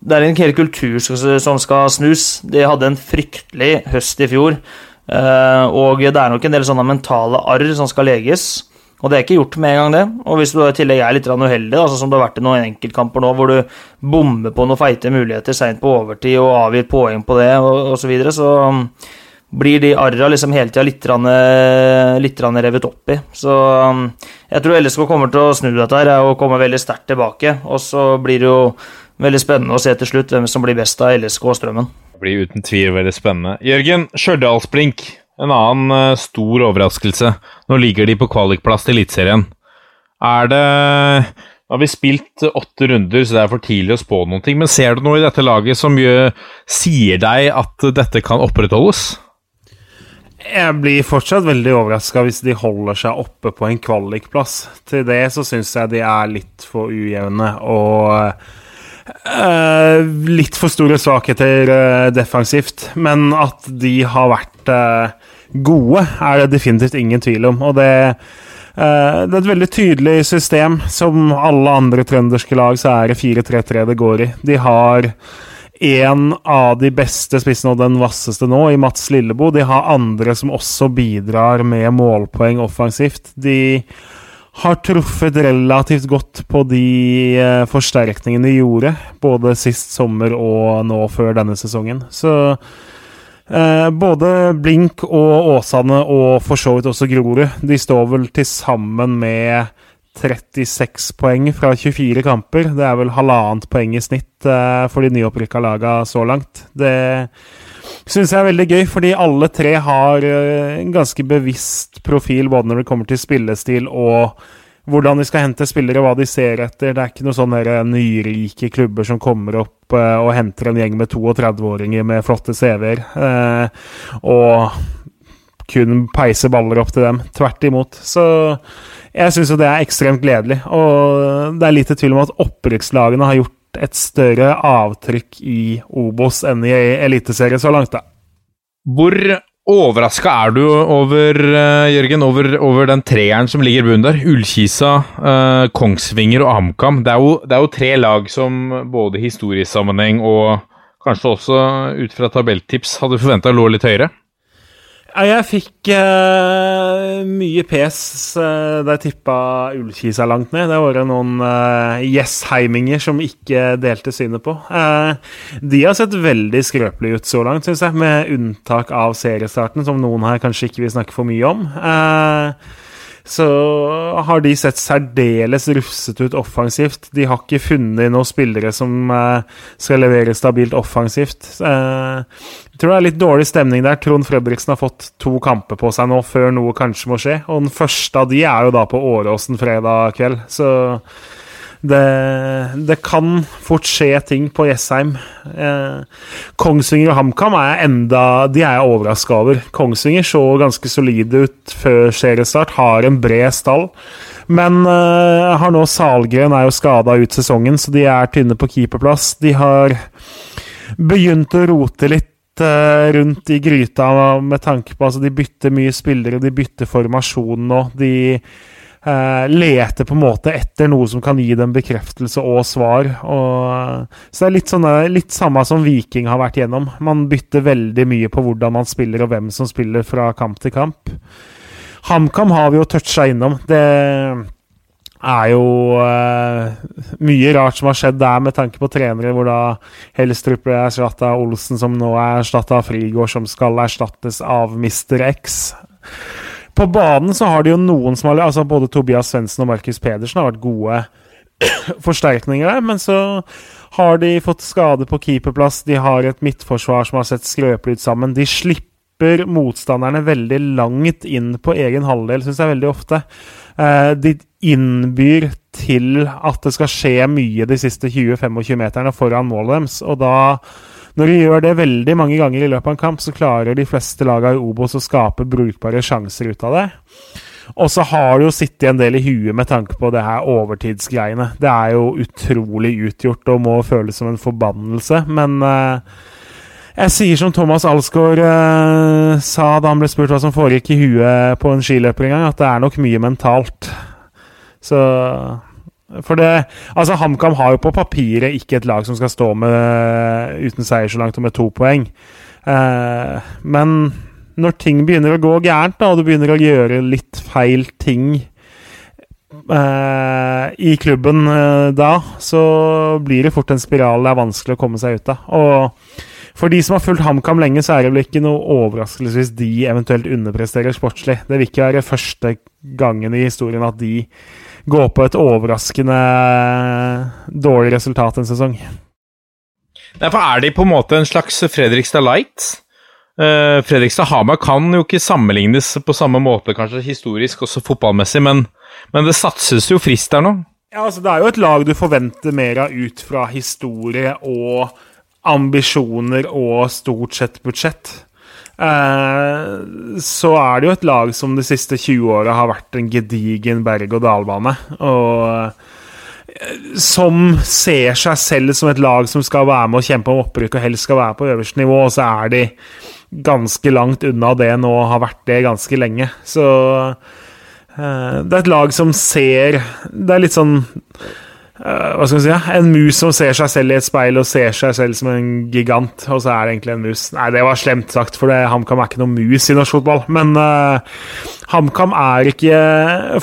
det er en hel kultur som skal snus. De hadde en fryktelig høst i fjor. Eh, og det er nok en del sånne mentale arr som skal leges. Og det er ikke gjort med en gang, det. Og hvis du i tillegg er litt uheldig, altså som det har vært i noen enkeltkamper nå, hvor du bommer på noen feite muligheter seint på overtid og avgir poeng på det, og osv., så, videre, så blir de arra liksom hele tida litt, litt revet opp i. Så um, jeg tror LSK kommer til å snu dette her og komme veldig sterkt tilbake. Og så blir det jo veldig spennende å se til slutt hvem som blir best av LSK og Strømmen. Det blir uten tvil veldig spennende. Jørgen, Stjørdalsblink, en annen uh, stor overraskelse. Nå ligger de på kvalikplass til Eliteserien. Er det Nå har vi spilt åtte runder, så det er for tidlig å spå noen ting. Men ser du noe i dette laget som gjør, sier deg at dette kan opprettholdes? Jeg blir fortsatt veldig overraska hvis de holder seg oppe på en kvalikplass. Til det så syns jeg de er litt for ujevne og uh, litt for store svakheter uh, defensivt. Men at de har vært uh, gode, er det definitivt ingen tvil om. Og det, det er et veldig tydelig system. Som alle andre trønderske lag så er det 4-3-3 det går i. De har en av de beste spissene og den vasseste nå, i Mats Lillebo. De har andre som også bidrar med målpoeng offensivt. De har truffet relativt godt på de eh, forsterkningene de gjorde, både sist sommer og nå før denne sesongen. Så eh, både Blink og Åsane, og for så vidt også Grorud, de står vel til sammen med 36 poeng fra 24 kamper. Det er vel halvannet poeng i snitt uh, for de nyopprykka laga så langt. Det syns jeg er veldig gøy, fordi alle tre har uh, en ganske bevisst profil både når det kommer til spillestil og hvordan de skal hente spillere, hva de ser etter. Det er ikke noen sånne nyrike klubber som kommer opp og henter en gjeng med 32-åringer med flotte CV-er. og kun peise baller opp til dem. Tvert imot. Så jeg syns jo det er ekstremt gledelig. Og det er lite tvil om at opprykkslagene har gjort et større avtrykk i Obos enn i Eliteserien så langt, da. Hvor overraska er du over, uh, Jørgen, over, over, den treeren som ligger i bunnen der? Ullkisa, uh, Kongsvinger og HamKam. Det, det, er jo tre lag som både historisk historiesammenheng og kanskje også ut fra tabelltips hadde forventa lå litt høyere? Jeg fikk uh, mye pes uh, da jeg tippa Ullkisa langt ned. Det var noen yes-heiminger som ikke delte synet på. De har sett veldig skrøpelige ut så langt, syns jeg, med unntak av seriestarten, som noen her kanskje ikke vil snakke for mye om. Uh, så har de sett særdeles rufsete ut offensivt. De har ikke funnet noen spillere som uh, skal levere stabilt offensivt. Uh, jeg tror det er litt dårlig stemning der. Trond Fredriksen har fått to kamper på seg nå før noe kanskje må skje. Og den første av de er jo da på Åråsen fredag kveld. Så det, det, kan fort skje ting på Jessheim. Eh, Kongsvinger og HamKam er enda De er jeg overraska over. Kongsvinger så ganske solide ut før seriestart, har en bred stall. Men eh, har nå Salgren er jo skada ut sesongen, så de er tynne på keeperplass. De har begynt å rote litt eh, rundt i gryta med tanke på altså De bytter mye spillere, de bytter formasjon nå. De uh, leter på en måte etter noe som kan gi dem bekreftelse og svar. Og, så det er litt, sånne, litt samme som Viking har vært gjennom. Man bytter veldig mye på hvordan man spiller, og hvem som spiller fra kamp til kamp. HamKam har vi jo toucha innom. Det er jo uh, mye rart som har skjedd der, med tanke på trenere, hvor da Helstrup ble erstatta av Olsen, som nå er erstatta av Frigård, som skal erstattes av Mr. X. På banen så har de jo noen som har altså Både Tobias Svendsen og Markus Pedersen har vært gode forsterkninger der, men så har de fått skade på keeperplass. De har et midtforsvar som har sett skrøpelig ut sammen. De slipper motstanderne veldig langt inn på egen halvdel, syns jeg veldig ofte. Eh, de innbyr til at det skal skje mye de siste 20-25 meterne foran målet deres, og da når de gjør det veldig mange ganger i løpet av en kamp, så klarer de fleste lagene i Obos å skape brukbare sjanser ut av det. Og så har det jo sittet en del i huet med tanke på det her overtidsgreiene. Det er jo utrolig utgjort og må føles som en forbannelse, men uh, jeg sier som Thomas Alsgaard uh, sa da han ble spurt hva som foregikk i huet på en skiløper en gang, at det er nok mye mentalt. Så for det Altså, HamKam har jo på papiret ikke et lag som skal stå med uten seier så langt og med to poeng. Eh, men når ting begynner å gå gærent, da, og du begynner å gjøre litt feil ting eh, i klubben eh, da, så blir det fort en spiral det er vanskelig å komme seg ut av. Og for de som har fulgt HamKam lenge, så er det vel ikke noe overraskelse hvis de eventuelt underpresterer sportslig. Det vil ikke være første gangen i historien at de gå på et overraskende dårlig resultat en sesong. Derfor er de på en måte en slags Fredrikstad Light. Uh, Fredrikstad Hamar kan jo ikke sammenlignes på samme måte, kanskje historisk, også fotballmessig, men, men det satses jo frist der nå. Ja, altså Det er jo et lag du forventer mer av ut fra historie og ambisjoner og stort sett budsjett. Eh, så er det jo et lag som de siste 20 åra har vært en gedigen berg-og-dal-bane. Og eh, som ser seg selv som et lag som skal være med og kjempe om opprykk og helst skal være på øverste nivå, og så er de ganske langt unna det nå og har vært det ganske lenge. Så uh, det er et lag som ser Det er litt sånn uh, Hva skal man si? En mus som ser seg selv i et speil og ser seg selv som en gigant, og så er det egentlig en mus. Nei, det var slemt sagt, for HamKam er ikke noe mus i norsk fotball. Men uh, HamKam er ikke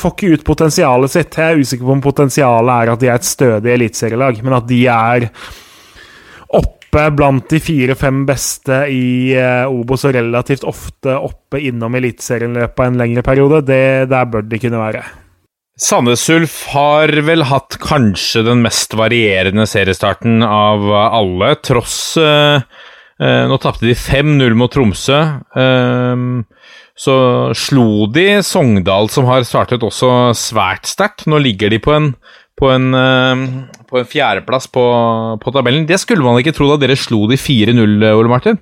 får ikke ut potensialet sitt. Jeg er usikker på om potensialet er at de er et stødig eliteserielag, men at de er oppe blant de fire-fem beste i uh, Obos og relativt ofte oppe innom Eliteserien i løpet av en lengre periode, det, der bør de kunne være. Sandnes Ulf har vel hatt kanskje den mest varierende seriestarten av alle, tross eh, uh, Nå tapte de 5-0 mot Tromsø. så slo de Sogndal, som har startet også svært sterkt. Nå ligger de på en på en, på en fjerdeplass på, på, tabellen. Det skulle man ikke tro da dere slo de 4-0, Ole Martin?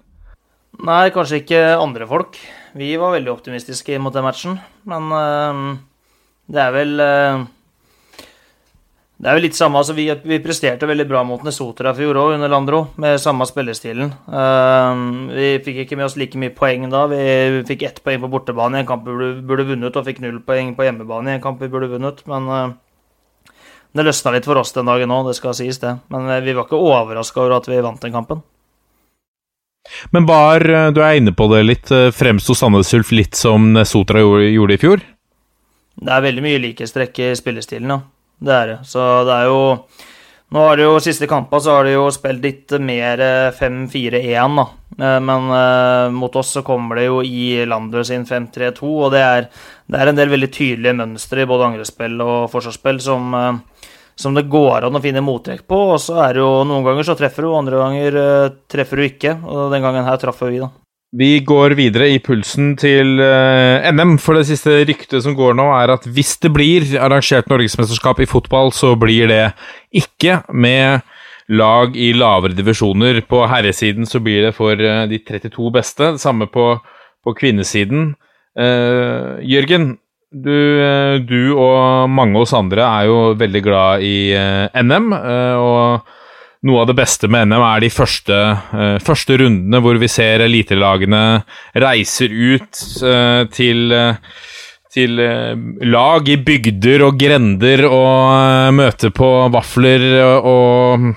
Nei, kanskje ikke andre folk. Vi var veldig optimistiske mot den matchen. Men uh, det er vel uh, Det er vel litt samme altså vi, vi, presterte veldig bra mot Nesotra i fjor òg, under Landro, med samme spillestilen. Uh, vi fikk ikke med oss like mye poeng da. Vi fikk ett poeng på bortebane i en kamp vi burde, vunnet, og fikk null poeng på hjemmebane i en kamp vi burde vunnet. Men det løsna litt for oss den dagen òg, det skal sies, det. Men eh, vi var ikke overraska over at vi vant den kampen. Men var, eh, du er inne på det litt, eh, fremsto Sandnes Ulf litt som Sotra gjorde i fjor? Det er veldig mye likhetstrekk i spillestilen, ja. Det er det. Så det er jo Nå har det jo siste kampa så har de jo spilt litt mer 5-4-1, da. Men uh, mot oss så kommer det jo i Lander sin 5-3-2, og det er, det er, en del veldig tydelige mønstre i både angrespill og forsvarsspill som uh, som det går an å finne mottrekk på. Og så er det jo noen ganger så treffer du, andre ganger uh, treffer du ikke. Og den gangen her traff vi, da. Vi går videre i pulsen til uh, NM, for det siste ryktet som går nå, er at hvis det blir arrangert norgesmesterskap i fotball, så blir det ikke med lag i lavere divisjoner. På herresiden så blir det for uh, de 32 beste. Det samme på, på kvinnesiden. Jørgen, du, eh, du, og mange oss andre er jo veldig glad i uh, eh, NM. Uh, eh, og noe av det beste med NM er de første, uh, første rundene hvor vi ser elitelagene reiser ut til, til lag i bygder og grender og møter på vafler og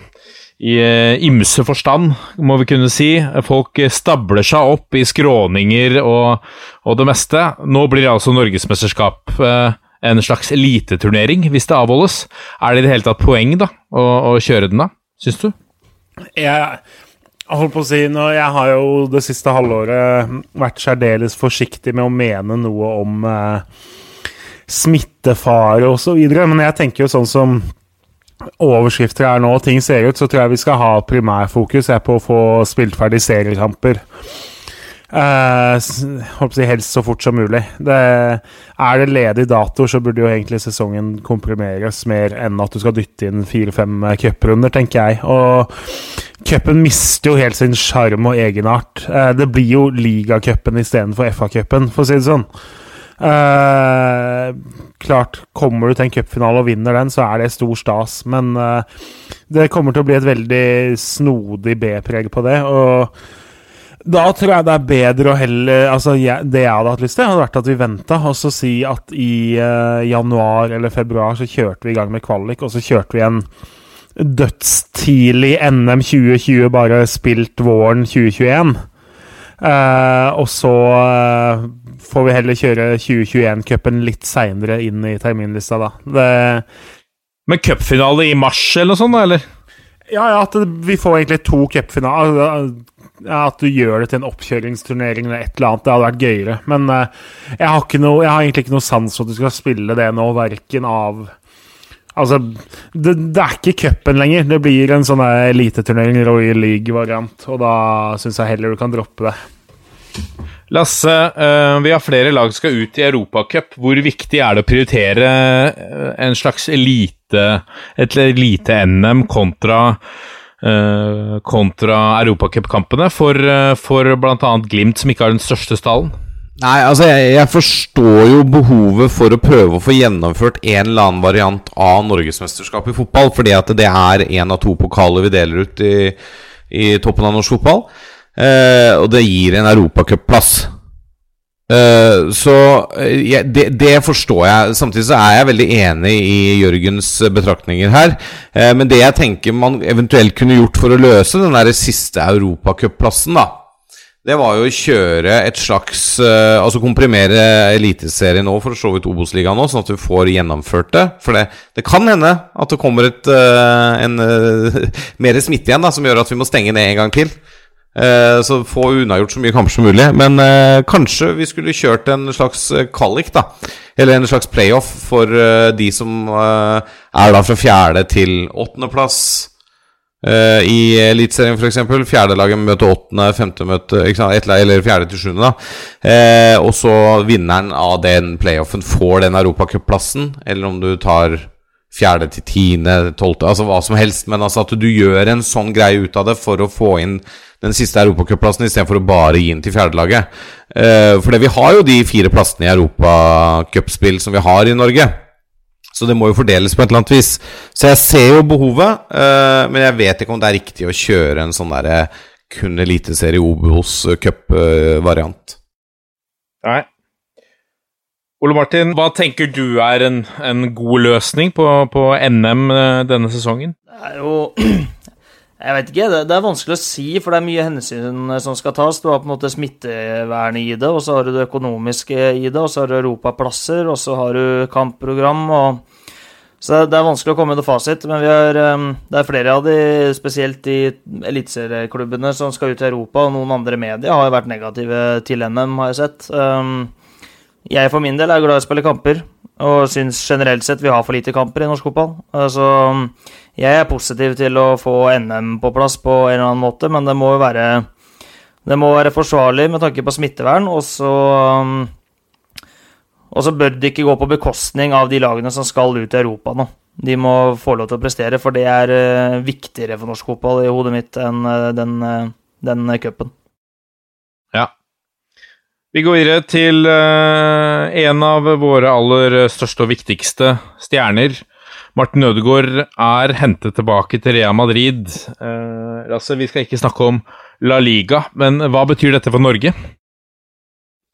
i uh, ymse forstand, må vi kunne si. Folk stabler seg opp i skråninger og, og det meste. Nå blir det altså norgesmesterskap uh, en slags eliteturnering, hvis det avholdes. Er det i det hele tatt poeng da, å, å kjøre den, da? Syns du? Jeg holdt på å si nå, Jeg har jo det siste halvåret vært særdeles forsiktig med å mene noe om eh, smittefare osv., men jeg tenker jo sånn som overskrifter er nå ting ser ut, så tror jeg vi skal ha primærfokus på å få spilt ferdig seriekamper. Uh, si helst så fort som mulig. Det, er det ledig dato, så burde jo egentlig sesongen komprimeres mer enn at du skal dytte inn fire-fem cuprunder, tenker jeg. Og cupen mister jo helt sin sjarm og egenart. Uh, det blir jo ligacupen istedenfor FA-cupen, for å si det sånn. Uh, klart, kommer du til en cupfinale og vinner den, så er det stor stas. Men det kommer til å bli et veldig snodig B-preg på det. Og da tror jeg det er bedre å heller Altså, jeg, det jeg hadde hatt lyst til, hadde vært at vi venta, og så si at i uh, januar eller februar så kjørte vi i gang med kvalik, og så kjørte vi en dødstidlig NM 2020, bare spilt våren 2021. Uh, og så uh, får vi heller kjøre 2021-cupen litt seinere inn i terminlista, da. Det Men cupfinale i mars eller noe sånt, da, eller? Ja, ja, at vi får egentlig to cupfinaler. Ja, at du gjør det til en oppkjøringsturnering eller et eller annet. Det hadde vært gøyere. Men uh, jeg, har noe, jeg, har egentlig ikke noe sans for at du skal spille det nå, verken av Altså, det, det er ikke cupen lenger. Det blir en sånn eliteturnering, Royal League-variant. Og da syns jeg heller du kan droppe det. Lasse, uh, vi har flere lag som skal ut i Europacup. Hvor viktig er det å prioritere eh, en slags elite, et lite NM kontra eh, kontra europacupkampene for, uh, for bl.a. Glimt, som ikke har den største stallen? Nei, altså jeg, jeg, forstår jo behovet for å prøve å få gjennomført en eller annen variant av norgesmesterskapet i fotball, fordi at det er én av to pokaler vi deler ut i, i toppen av norsk fotball. Eh, og det gir en europacupplass. Eh, så jeg, det, det, forstår jeg. Samtidig så er jeg veldig enig i Jørgens betraktninger her. Eh, men det jeg tenker man eventuelt kunne gjort for å løse den der siste europacupplassen, da det var jo å kjøre et slags Altså komprimere Eliteserien nå, for så vidt Obos-ligaen nå, sånn at du får gjennomført det. For det, det kan hende at det kommer et, en mer smitte igjen, da, som gjør at vi må stenge ned en gang til. Så få unnagjort så mye kamper som mulig. Men kanskje vi skulle kjørt en slags kvalik, da. Eller en slags playoff for de som er da fra fjerde til åttendeplass. Uh, I Eliteserien f.eks. Fjerdelaget møter åttende, femte møter Eller fjerde til sjuende, da. Uh, og så vinneren av den playoffen får den europacupplassen. Eller om du tar fjerde til tiende, tolvte Altså hva som helst. Men altså at du gjør en sånn greie ut av det for å få inn den siste europacupplassen istedenfor å bare gi den til fjerdelaget. Uh, for vi har jo de fire plassene i europacupspill som vi har i Norge. Så det må jo fordeles på et eller annet vis. Så jeg ser jo behovet, uh, men jeg vet ikke om det er riktig å kjøre en sånn derre kun eliteserie Obos cup-variant. Nei. Ole Martin, hva tenker du er en, en god løsning på, på, NM eh, denne sesongen? Det er jo Jeg vet ikke. Det, det, er vanskelig å si, for det er mye hensyn som skal tas. Du har på en måte smittevernet i det, og så har du det økonomiske i det, og så har du europaplasser, og så har du kampprogram. og så det er vanskelig å komme med fasit, men har, det er flere av de, spesielt de eliteserieklubbene som skal ut i Europa, og noen andre medier har jo vært negative til NM, har jeg sett. Jeg for min del er glad i å spille kamper, og syns generelt sett vi har for lite kamper i norsk fotball. Altså, jeg er positiv til å få NM på plass på en eller annen måte, men det må jo være, det må være forsvarlig med tanke på smittevern, og så og så bør det ikke gå på bekostning av de lagene som skal ut i Europa nå. De må få lov til å prestere, for det er uh, viktigere for norsk fotball i hodet mitt enn uh, den, uh, den cupen. Vi går videre til en av våre aller største og viktigste stjerner. Martin Ødegaard er hentet tilbake til Rea Madrid. Altså, vi skal ikke snakke om La Liga, men hva betyr dette for Norge?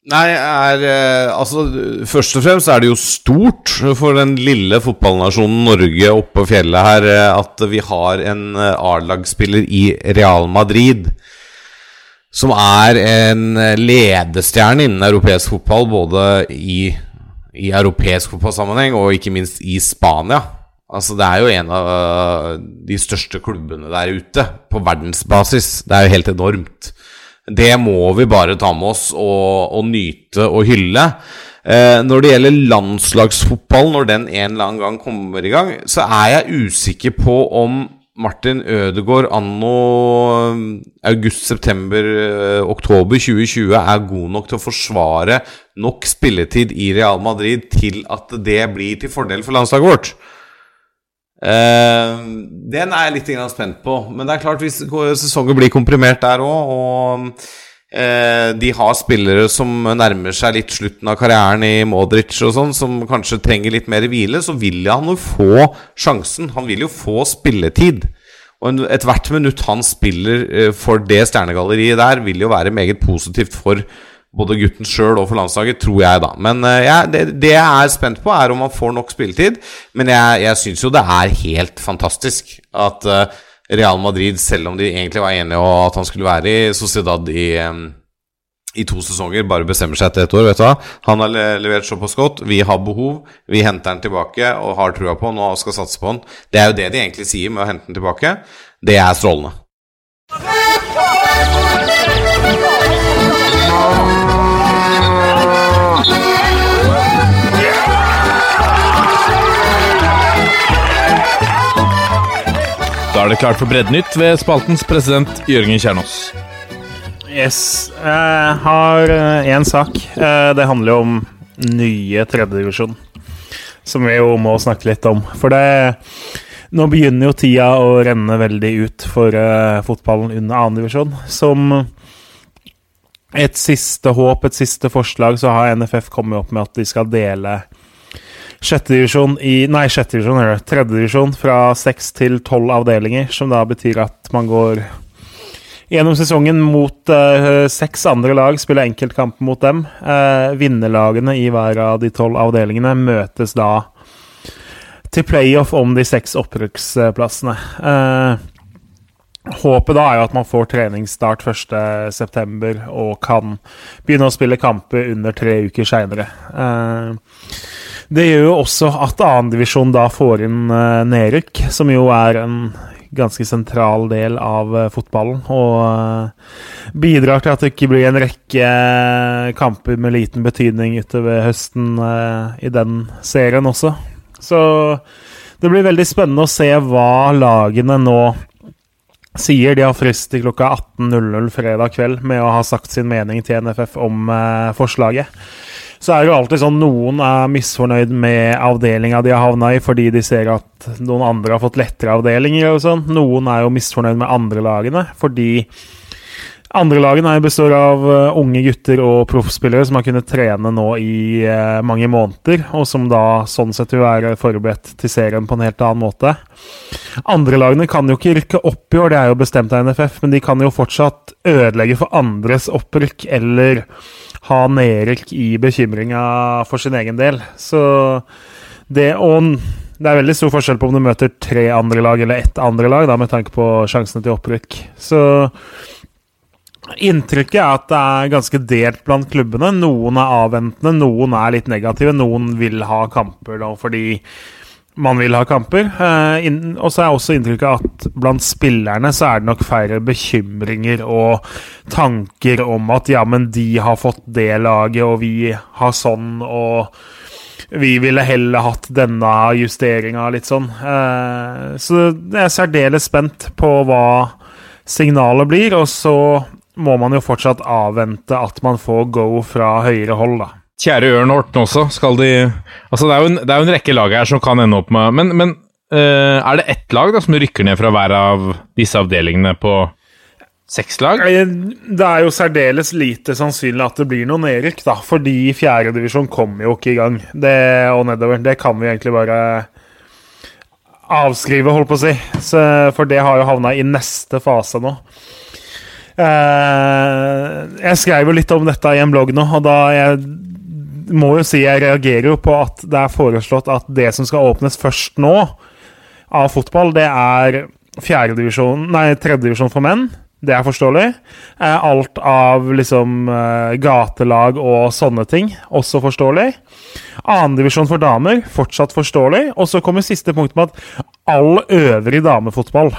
Nei, er, eh, altså Først og fremst er det jo stort for den lille fotballnasjonen Norge oppe på fjellet her eh, at vi har en eh, A-lagsspiller i Real Madrid som er en ledestjerne innen europeisk fotball, både i, i europeisk fotballsammenheng og ikke minst i Spania. Altså Det er jo en av de største klubbene der ute på verdensbasis. Det er jo helt enormt. Det må vi bare ta med oss og, og nyte og hylle. Eh, når det gjelder landslagsfotball, når den en eller annen gang kommer i gang, så er jeg usikker på om Martin Ødegaard anno eh, august, september, eh, oktober 2020 er god nok til å forsvare nok spilletid i Real Madrid til at det blir til fordel for landslaget vårt. Uh, den er jeg litt spent på. Men det er klart hvis sesongen blir komprimert der òg, og de har spillere som nærmer seg litt slutten av karrieren i Modric og sånn, som kanskje trenger litt mer hvile, så vil han jo få sjansen. Han vil jo få spilletid. Og ethvert minutt han spiller uh, for det stjernegalleriet der, vil jo være meget positivt for både gutten sjøl og for landslaget, tror jeg, da. Men uh, ja, det, det, jeg er spent på, er om han får nok spilletid. Men jeg, jeg syns jo det er helt fantastisk at uh, Real Madrid, selv om de egentlig var enige om at han skulle være i Sociedad i, i to sesonger, bare bestemmer seg etter ett år. vet du hva? Han har levert såpass godt. Vi har behov. Vi henter han tilbake og har trua på han og skal satse på han. Det er jo det de egentlig sier med å hente han tilbake. Det er strålende. Da er det klart for Breddenytt ved spaltens president Jørgen Kjernås. Yes. Jeg har én sak. Eh, Det handler jo om nye tredjedivisjon. Som vi jo må snakke litt om. For det Nå begynner jo tida å renne veldig ut for eh, fotballen under annendivisjon. Som et siste håp, et siste forslag, så har NFF kommet opp med at de skal dele sjettedivisjon i Nei, sjettedivisjon, eller tredjedivisjon fra seks til tolv avdelinger. Som da betyr at man går gjennom sesongen mot uh, seks andre lag, spiller enkeltkamp mot dem. Uh, vinnerlagene i hver av de tolv avdelingene møtes da til playoff om de seks opprykksplassene. Uh, håpet da er jo at man får treningsstart 1.9. og kan begynne å spille kamper under tre uker seinere. Eh, det gjør jo også at annendivisjon da får inn uh, nedrykk, som jo er en ganske sentral del av eh, fotballen. Og eh, bidrar til at det ikke blir en rekke kamper med liten betydning utover høsten i den serien også. Så det blir veldig spennende å se hva lagene nå sier. De har frist til klokka 18.00 fredag kveld med å ha sagt sin mening til NFF om forslaget. Så er det jo alltid sånn noen er misfornøyd med avdelinga de har havna i fordi de ser at noen andre har fått lettere avdelinger og sånn. Noen er jo misfornøyd med andre lagene fordi andre lagene består av eh, unge gutter og proffspillere som har kunnet trene nå i eh, mange måneder, og som da sånn sett vil være forberedt til serien på en helt annen måte. Andre lagene kan jo ikke rykke opp i år, det er jo bestemt av NFF, men de kan jo fortsatt ødelegge for andres opprykk eller ha nedrykk i bekymringa for sin egen del. Så det å det er veldig stor forskjell på om du møter tre andre lag eller ett andre lag, da, med tanke på sjansene til opprykk. Så Inntrykket er at det er ganske delt blant klubbene. Noen er avventende, noen er litt negative. Noen vil ha kamper da, fordi man vil ha kamper. Eh, og så er også inntrykket at blant spillerne så er det nok færre bekymringer og tanker om at ja, men de har fått det laget, og vi har sånn, og vi ville heller hatt denne justeringa, litt sånn. Eh, så jeg er særdeles spent på hva signalet blir, og så må man jo fortsatt avvente at man får go fra høyere hold, da. Kjære Ørn Horten også, skal de Altså, det er en, det er jo en rekke lag her som kan ende opp med Men, men uh, er det ett lag da som rykker ned fra hver av disse avdelingene på seks lag? Eh, Det er jo særdeles lite sannsynlig at det blir noe nedrykk, da, fordi fjerdedivisjon kommer jo ikke i gang. Det, og nedover. Det kan vi egentlig bare avskrive, holdt på å si. Så, for det har jo havna i neste fase nå. Eh, jeg skrev jo litt om dette i en blogg nå, og da jeg må jo si jeg reagerer jo på at det er foreslått at det som skal åpnes først nå av fotball, det er fjerdedivisjon Nei, tredjedivisjon for menn. Det er forståelig. Eh, alt av liksom eh, gatelag og sånne ting, også forståelig. Annendivisjon for damer, fortsatt forståelig. Og så kommer siste punkt med at all øvrig damefotball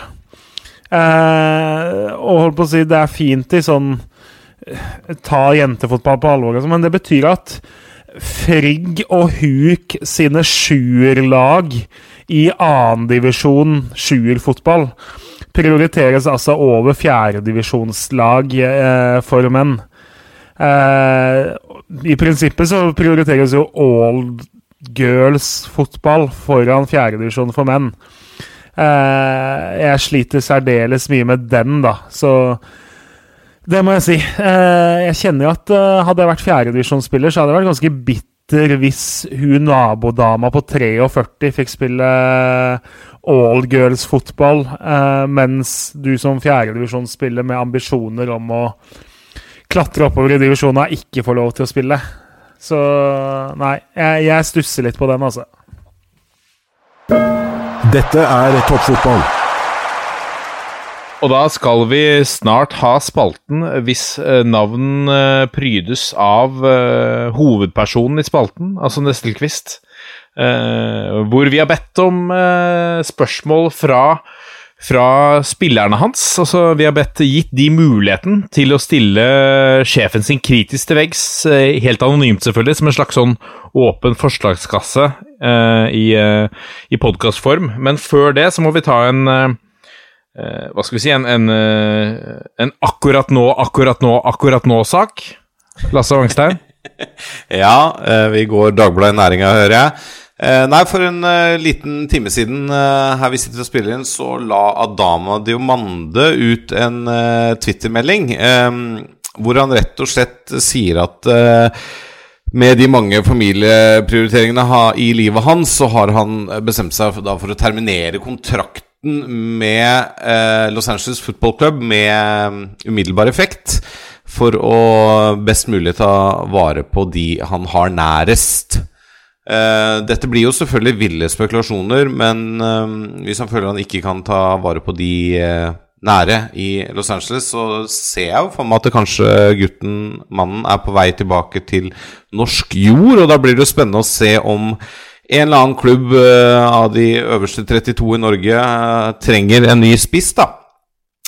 Eh, og holdt på å si, det er fint i sånn eh, Ta jentefotball på alvor, sånn, men det betyr at Frigg og Huk sine sjuerlag i annendivisjon sjuerfotball prioriteres altså over fjerdedivisjonslag eh, for menn. Eh, I prinsippet så prioriteres jo all girls-fotball foran fjerdedivisjon for menn. Eh, jeg sliter særdeles mye med den, da, så det må jeg si. Eh, jeg kjenner jo at eh, hadde jeg vært fjerdedivisjonsspiller, så hadde jeg vært ganske bitter hvis hun nabodama på 43 fikk spille all girls fotball, mens du som fjerdedivisjonsspiller med ambisjoner om å klatre oppover i divisjonen ikke får lov til å spille. Så nei, jeg, jeg stusser litt på den, altså. Dette er toppfotball. Og da skal vi snart ha spalten hvis eh, navn eh, prydes av eh, hovedpersonen i spalten, altså Nestelquist. Hvor vi har bedt om spørsmål fra, fra spillerne hans. Altså, vi har bedt gitt de muligheten til å stille sjefen sin kritisk til veggs, eh, helt anonymt selvfølgelig, som en slags sånn åpen forslagskasse eh, i, eh, i podkastform. Men før det så må vi ta en eh, Hva skal vi si En, en, en akkurat nå, akkurat nå, akkurat nå-sak? Lasse Wangstein? Ja, vi går Dagbladet Næringa, hører jeg. Eh, nei, for en eh, liten time siden eh, her vi sitter og spiller inn, så la Adama Diomande ut en Twitter-melding hvor han rett og slett sier at med de mange familieprioriteringene i livet hans, så har han bestemt seg for, å terminere kontrakten med Los Angeles Football Club med umiddelbar effekt. For å best mulig ta vare på de han har nærest. Eh, dette blir jo selvfølgelig ville spekulasjoner, men uh, hvis han føler han ikke kan ta vare på de uh, nære i Los Angeles, så ser jeg jo for meg at det kanskje gutten, mannen, er på vei tilbake til norsk jord. Og da blir det jo spennende å se om en eller annen klubb av de øverste 32 i Norge trenger en ny spiss, da.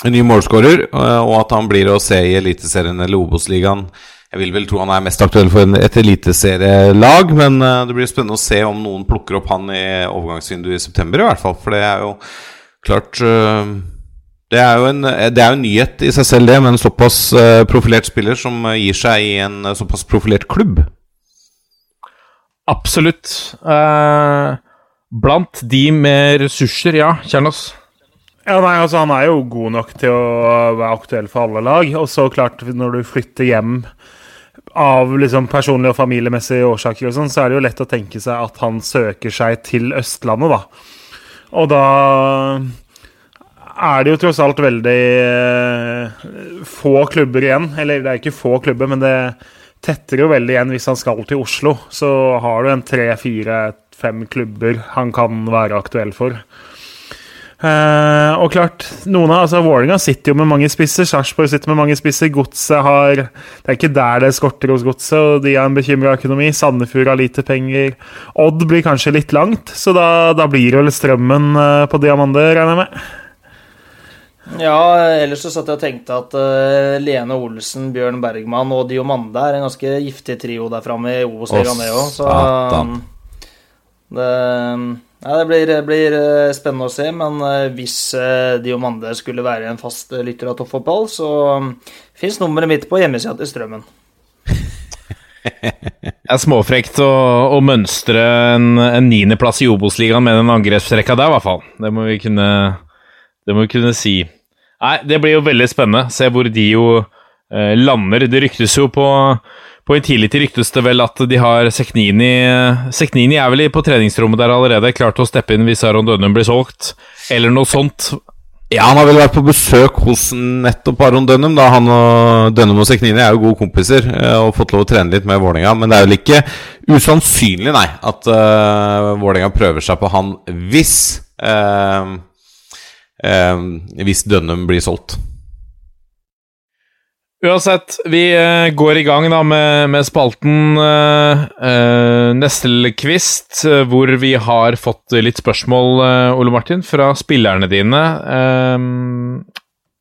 En ny målskårer, og at han blir å se i Eliteserien eller Obos-ligaen. Jeg vil vel tro han er mest aktuell for en- et eliteserielag, men eh, det blir spennende å se om noen plukker opp han i overgangsvinduet i september, i hvert fall. For det er jo klart eh, det er, jo en, det er jo en nyhet i seg selv, det, med en såpass eh, profilert spiller som eh, gir seg i en eh, såpass profilert klubb. Absolutt. Eh, blant de med ressurser, ja. Kjernås? Ja, nei, altså Han er jo god nok til å være aktuell for alle lag. Og så klart, når du flytter hjem av liksom personlige og familiemessige årsaker, og sånn, så er det jo lett å tenke seg at han søker seg til Østlandet, da. Og da er det jo tross alt veldig eh, få klubber igjen. Eller det er ikke få klubber, men det tetter jo veldig igjen hvis han skal til Oslo. Så har du en tre, fire, fem klubber han kan være aktuell for. Eh, og klart, noen av altså Vålerenga sitter jo med mange spisser. Sarpsborg sitter med mange spisser. Godset har Det er ikke der det skorter hos Godset, og de har en bekymra økonomi. Sandefjord har lite penger. Odd blir kanskje litt langt, så da, da blir det vel strømmen uh, på Diamande, regner jeg med. Ja, ellers så satt jeg og tenkte at uh, Lene Olsen, Bjørn Bergman og Diomande er en ganske giftig trio der framme i Obos-ligaen, det òg. Så um, det, ja, det blir, blir eh, spennende å se, men eh, hvis eh, Diomande skulle være en fast lytter av toppfotball, så um, fins nummeret mitt på hjemmesida til Strømmen. Det er småfrekt å, å mønstre en, en niendeplass i Obos-ligaen med den angrepsrekka der, i hvert fall. Det må vi kunne, det må vi kunne si. Nei, det blir jo veldig spennende. Se hvor de jo eh, lander. Det ryktes jo på på Intility ryktes det vel at de har Seknini Seknini er vel på treningsrommet der allerede, klar til å steppe inn hvis Aron Dønum blir solgt, eller noe sånt. Ja, han har vel vært på besøk hos nettopp Aron Dønnum. Da han og Dønnum og Seknini er jo gode kompiser eh, og fått lov å trene litt med Vålerenga. Men det er vel ikke usannsynlig, nei, at uh, Vålerenga prøver seg på han hvis uh, uh, Hvis Dønnum blir solgt. Uansett, vi eh, går i gang da med, med spalten uh, eh, hvor vi har fått litt spørsmål, Ole Martin, fra spillerne dine. Ehm,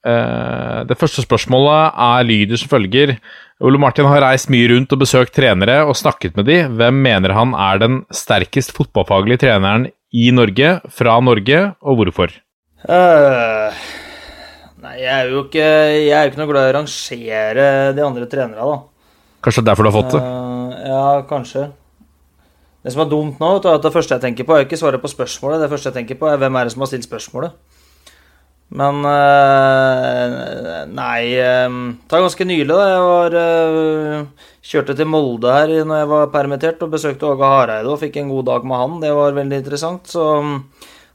eh, det første spørsmålet er lyder som følger. Ole Martin har reist mye rundt og besøkt trenere og snakket med de. Hvem mener han er den sterkest fotballfaglige treneren i Norge, fra Norge, og hvorfor? Nei, jeg er jo ikke Jeg er ikke noe glad i å rangere de andre trenerne, da. Kanskje det er derfor du har fått det? Uh, ja, kanskje. Det som er dumt nå, er at det første jeg tenker på, er ikke svaret på spørsmålet. Det første jeg tenker på, er hvem er det som har stilt spørsmålet. Men uh, Nei eh, Det var ganske nylig, da. Jeg var uh, Kjørte til Molde her når jeg var permittert, og besøkte Åge Hareide og fikk en god dag med han. Det var veldig interessant. Så um,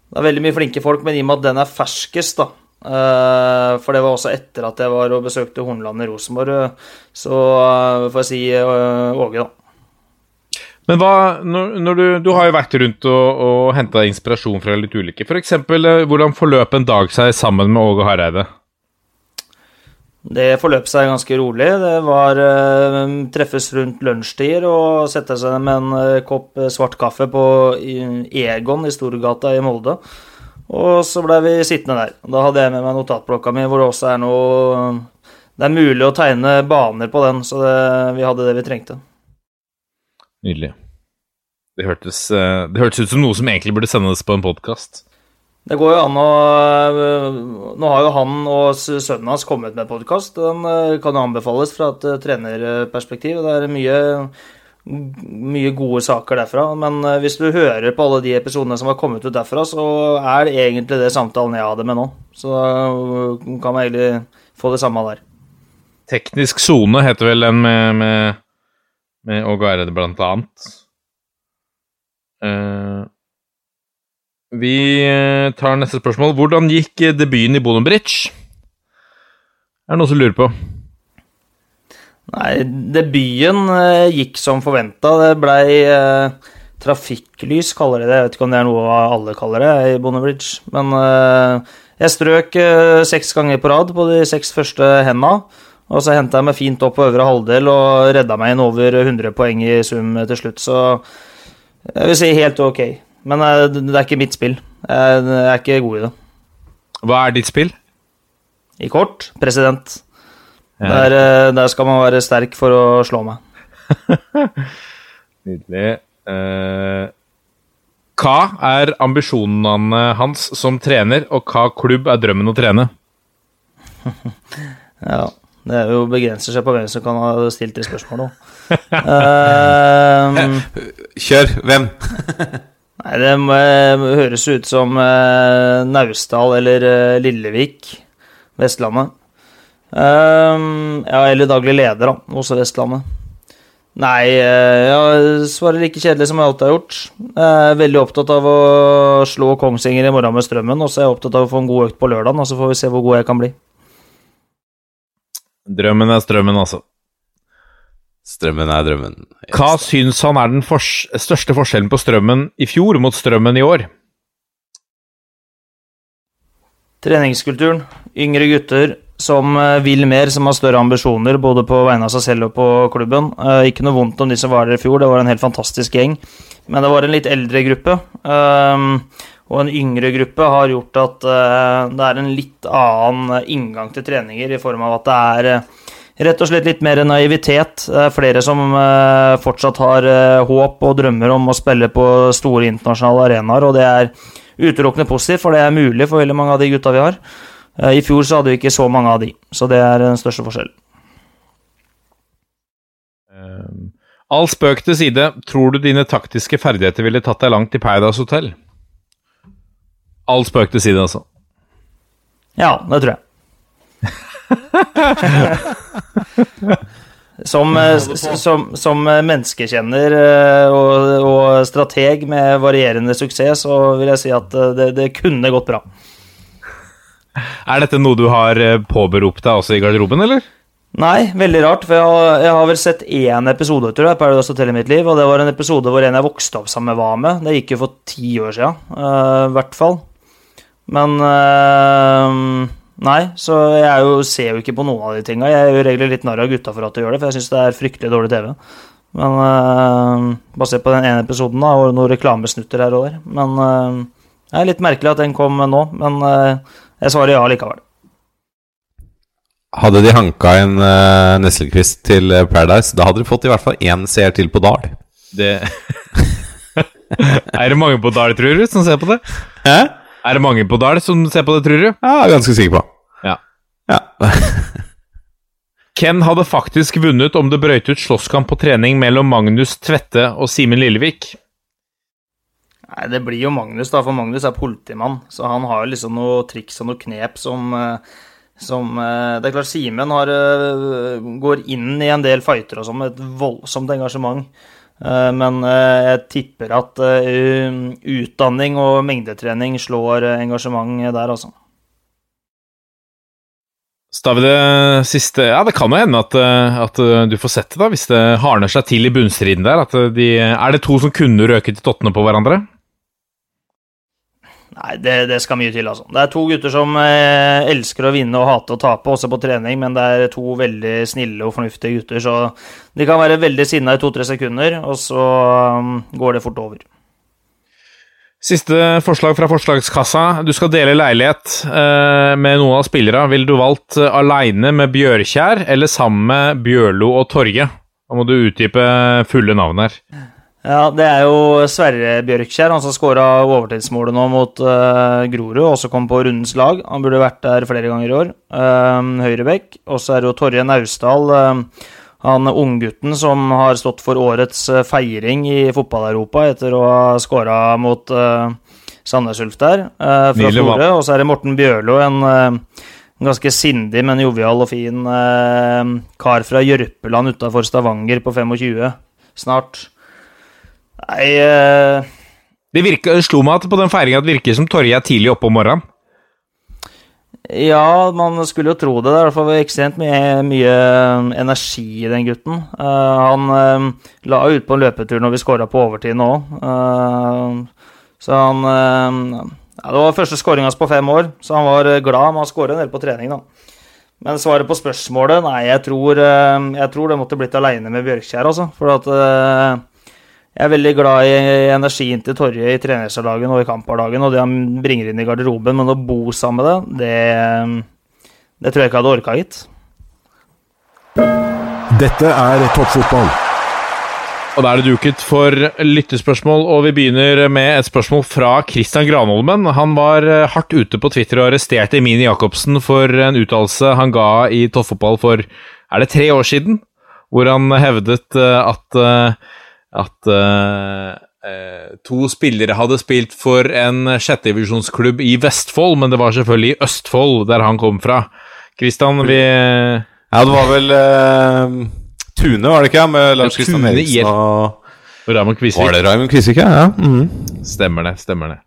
det er veldig mye flinke folk, men i og med at den er ferskest, da For det var også etter at jeg var og besøkte Hornland i Rosenborg, eh, så eh, får jeg si eh, Åge, da. Men hva, når, når du, du har jo vært rundt og, og henta inspirasjon fra litt ulike. F.eks. hvordan forløp en dag seg sammen med Åge Hareide? Det forløp seg ganske rolig. Det var uh, treffes rundt lunsjtider og sette seg med en uh, kopp eh, svart kaffe på Egon i Storgata i Molde. Og så blei vi sittende der. Da hadde jeg med meg notatblokka mi hvor det også er noe Det er mulig å tegne baner på den, så det, vi hadde det vi trengte. Nydelig. Det hørtes, eh, det hørtes ut som noe som egentlig burde sendes på en podkast. Det går jo an å øh, Nå har jo han og sønnen hans kommet med podkast. Den øh, kan jo anbefales fra et trenerperspektiv. Det er mye, mye gode saker derfra. Men øh, hvis du hører på alle de episodene som har kommet ut derfra, så er det egentlig det samtalen jeg hadde med nå. Så da øh, kan man egentlig få det samme der. Teknisk sone heter vel den med, med, med Åge Hareide, blant annet. Uh, vi eh, tar neste spørsmål. Hvordan gikk eh, debuten i Bonobridge? Er det noen som lurer på? Nei, debuten øh, gikk som forventa. Det blei øh, trafikklys, kaller de det. Jeg vet ikke om det er noe alle kaller det i Bonnebridge. Men øh, jeg strøk øh, seks ganger på rad på de seks første henda. Og så henta jeg meg fint opp på øvre halvdel og redda meg inn over 100 poeng i sum til slutt, så jeg vil si helt ok. Men øh, det er ikke mitt spill. Jeg jeg er ikke god i det. Hva er ditt spill? I kort, president. Der, øh, der skal man være sterk for å slå meg. Nydelig. Uh, hva er ambisjonene hans som trener, og hva klubb er drømmen å trene? Ja, det er jo begrenser seg på hvem som kan ha stilt det spørsmålet uh, Kjør. Hvem? nei, det må, høres ut som uh, Naustdal eller eh, Lillevik, Vestlandet. Ehm, ja, eller daglig leder, da, også Vestlandet. Nei, uh, jeg svarer like kjedelig som jeg alltid har gjort. Jeg er veldig opptatt av å slå Kongsvinger i morgen med strømmen, og så er jeg opptatt av å få en god økt på lørdagen, og så får vi se hvor god jeg kan bli. Drømmen er strømmen, altså. Strømmen er drømmen. Hva syns han er den for største forskjellen på strømmen i fjor mot strømmen i år? Treningskulturen. Yngre gutter som eh, vil mer, som har større ambisjoner både på vegne av seg selv og på klubben. Eh, Ikke noe vondt om de som var der i fjor, det var en helt fantastisk gjeng. Men det var en litt eldre gruppe. ehm, Og en yngre gruppe har gjort at eh, det er en litt annen inngang til treninger, i form av at det er rett og slett litt mer naivitet. Er flere som fortsatt har håp og drømmer om å spille på store internasjonale arenaer, og det er utelukkende positivt, for det er mulig for veldig mange av de gutta vi har. Eh, I fjor så hadde vi ikke så mange av de, så det er den største forskjellen. Um, all spøk til side, tror du dine taktiske ferdigheter ville tatt deg langt i Paradise Hotel? All spøk til side, altså. Ja, det tror jeg. Som, eh, som, som menneskekjenner eh, og, og strateg med varierende suksess, så vil jeg si at eh, det, det kunne gått bra. Er dette noe du har eh, påberopt deg også i garderoben, eller? Nei, veldig rart, for jeg har, jeg har vel sett én episode tror jeg, Paradise Hotel i mitt liv, og det var en episode hvor en jeg vokste opp sammen med, var med. Det gikk jo for ti år siden, eh, i hvert fall. Men uh, Nei, så jeg jo, ser jo ikke på noen av de tinga. Jeg gjør regler litt narr av gutta for at de gjør det, for jeg syns det er fryktelig dårlig TV. Men uh, basert på den ene episoden, da, og noen reklamesnutter her og der. Men uh, det er litt merkelig at den kom nå, men eh, jeg svarer ja likevel. Hadde de hanka en uh, Nesselquist til eh, Paradise, da hadde de fått i hvert fall én seer til på Dal. Det Er det mange på Dal, tror du, som ser på det? Hæ? Er det mange på Dal som ser på det, tror du? Ja, jeg er ganske sikker på. Ja. Ja. Ken hadde faktisk vunnet om det brøyt ut slåsskamp på trening mellom Magnus Tvette og Simen Lillevik. Nei, det blir jo Magnus, da, for Magnus er politimann. Så han har jo liksom noe triks og noe knep som, eh, som eh, Det er klart Simen eh, går inn i en del fighter og sånn med et voldsomt engasjement. Men jeg tipper at utdanning og mengdetrening slår engasjement der, altså. Så tar vi det siste Ja, det kan jo hende at, at du får sett det, da, hvis det hardner seg til i bunnstriden der. De, er det to som kunne røket i tottene på hverandre? Nei, det, det skal mye til, altså. Det er to gutter som eh, elsker å vinne og hate å tape, også på trening, men det er to veldig snille og fornuftige gutter, så de kan være veldig sinna i to-tre sekunder, og så um, går det fort over. Siste forslag fra forslagskassa. Du skal dele leilighet eh, med noen av spillerne. Ville du valgt eh, aleine med Bjørkjær eller sammen med Bjørlo og Torge? Da må du utdype fulle navn her. Ja, det er jo Sverre Bjørkskjær, han som skåra overtidsmålet nå mot uh, Grorud, og også kom på rundens lag. Han burde vært der flere ganger i år. Uh, Høyrebekk. Og så er det jo Torje Naustdal, uh, han unggutten som har stått for årets feiring i fotball-Europa etter å ha skåra mot uh, Sandnes Ulf der, fra Florø. Og så er det Morten Bjørlo, en ganske sindig, men jovial og fin kar fra Jørpeland utafor Stavanger på 25 snart. Nei uh... Det virker, slo meg at på den feiringa virker som Torje er tidlig oppe om morgenen. Ja, man skulle jo tro det. Det er i hvert fall ekstremt mye, mye energi i den gutten. Uh, han uh, la ut på en løpetur når vi skåra på overtid nå. Uh, så han ja, Det var første skåringa på fem år, så han var glad med å skåre en del på trening, da. Men svaret på spørsmålet Nei, jeg tror, jeg tror det måtte blitt aleine med Bjørkjær, altså. For at jeg er veldig glad i energien til Torje i trenerslagen og i kamphverdagen og det han bringer inn i garderoben, men å bo sammen med det, det, det tror jeg ikke jeg hadde orka, gitt. Dette er toppfotball. Og da er det duket for lyttespørsmål, og vi begynner med et spørsmål fra Christian Granholmen. Han var hardt ute på Twitter og arresterte Mini Jacobsen for en uttalelse han ga i toppfotball for er det tre år siden, hvor han hevdet at at uh, uh, to spillere hadde spilt for en sjettedivisjonsklubb i Vestfold, men det var selvfølgelig i Østfold, der han kom fra. Kristian, vi Ja, det var vel uh, Tune, var det ikke? Med Lars Kristian Eriksen og Raymond Kvisvik. Var det Raymond Kvisvik, ja? ja. Mm. Stemmer det. stemmer det.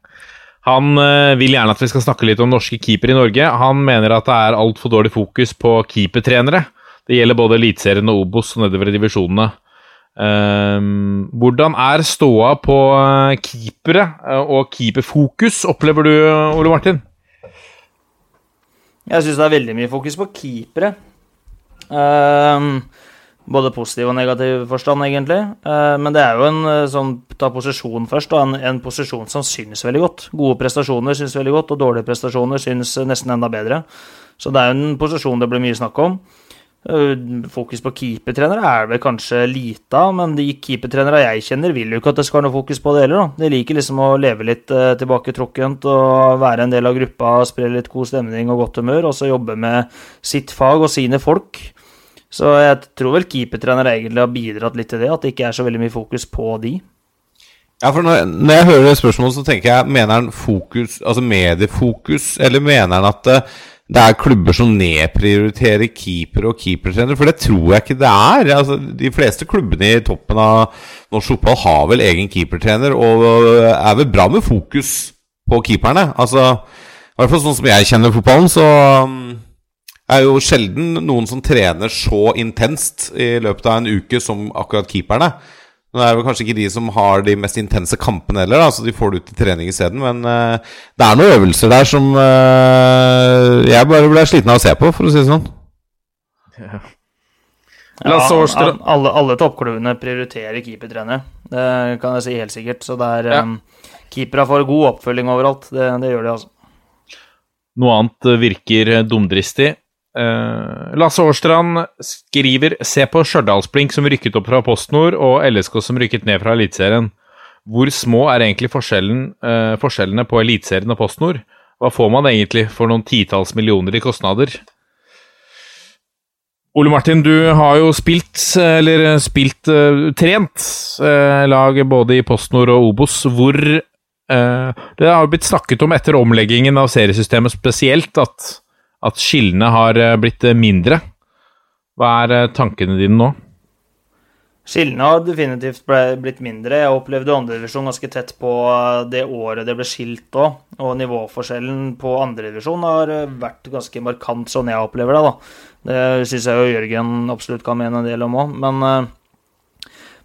Han vil gjerne at vi skal snakke litt om norske keepere i Norge. Han mener at det er altfor dårlig fokus på keepertrenere. Det gjelder både Eliteserien og Obos og nedover i divisjonene. Um, hvordan er ståa på eh, keepere eh, og keeperfokus, opplever du, Ole Martin? Jeg syns det er veldig mye fokus på keepere. Um, både positiv og negativ forstand, egentlig. Uh, men det er jo en sånn ta posisjon først, og en, en posisjon som synes veldig godt. Gode prestasjoner synes veldig godt, og dårlige prestasjoner synes nesten enda bedre. Så det er jo en posisjon det blir mye snakk om. Eh, fokus på keepertrenere er vel kanskje lite av, men de keepertrenere jeg kjenner, vil jo ikke at det skal være noe fokus på det heller. da. De liker liksom å leve litt eh, tilbaketrukkent og være en del av gruppa, spre litt god stemning og godt humør, og så jobbe med sitt fag og sine folk. Så jeg tror vel keepertrenere egentlig har bidratt litt til det, at det ikke er så veldig mye fokus på de. Ja, for når, når jeg hører det spørsmålet, så tenker jeg Mener han fokus, altså mediefokus, eller mener han at uh, det er klubber som nedprioriterer keeper og keepertrenere, for det tror jeg ikke det er. Altså, de fleste klubbene i toppen av norsk fotball har vel egen keepertrener, og er vel bra med fokus på keeperne. Altså, I hvert fall sånn som jeg kjenner fotballen, så um, er jo sjelden noen som trener så intenst i løpet av en uke som akkurat keeperne. Nå er det vel kanskje ikke de som har de mest intense kampene heller, da, så de får det ut i trening isteden. Men uh, det er noen øvelser der som uh, jeg bare ble sliten av å se på, for å si det sånn. Ja. Ja, alle, alle toppklubbene prioriterer keepertrener, Det kan jeg si helt sikkert. Så det er ja. um, Keepere får god oppfølging overalt. Det, det gjør de, altså. Noe annet virker dumdristig. Uh, Lasse Årstrand skriver Se på Stjørdalsblink som rykket opp fra PostNord, og LSK som rykket ned fra Eliteserien. Hvor små er egentlig forskjellen, uh, forskjellene på Eliteserien og PostNord? Hva får man egentlig for noen titalls millioner i kostnader? Ole Martin, du har jo spilt, eller spilt, uh, trent lag både i PostNord og Obos. Hvor Det har jo blitt snakket om etter omleggingen av seriesystemet spesielt at at skillene har eh, blitt eh, mindre. Hva er eh, tankene dine nå? Skillene har definitivt blitt mindre. Jeg opplevde andredivisjon ganske tett på det året det ble skilt òg. Og nivåforskjellen på andredivisjon har vært ganske markant, sånn jeg opplever det. da. Det syns jeg jo Jørgen absolutt kan mene en del om òg. Men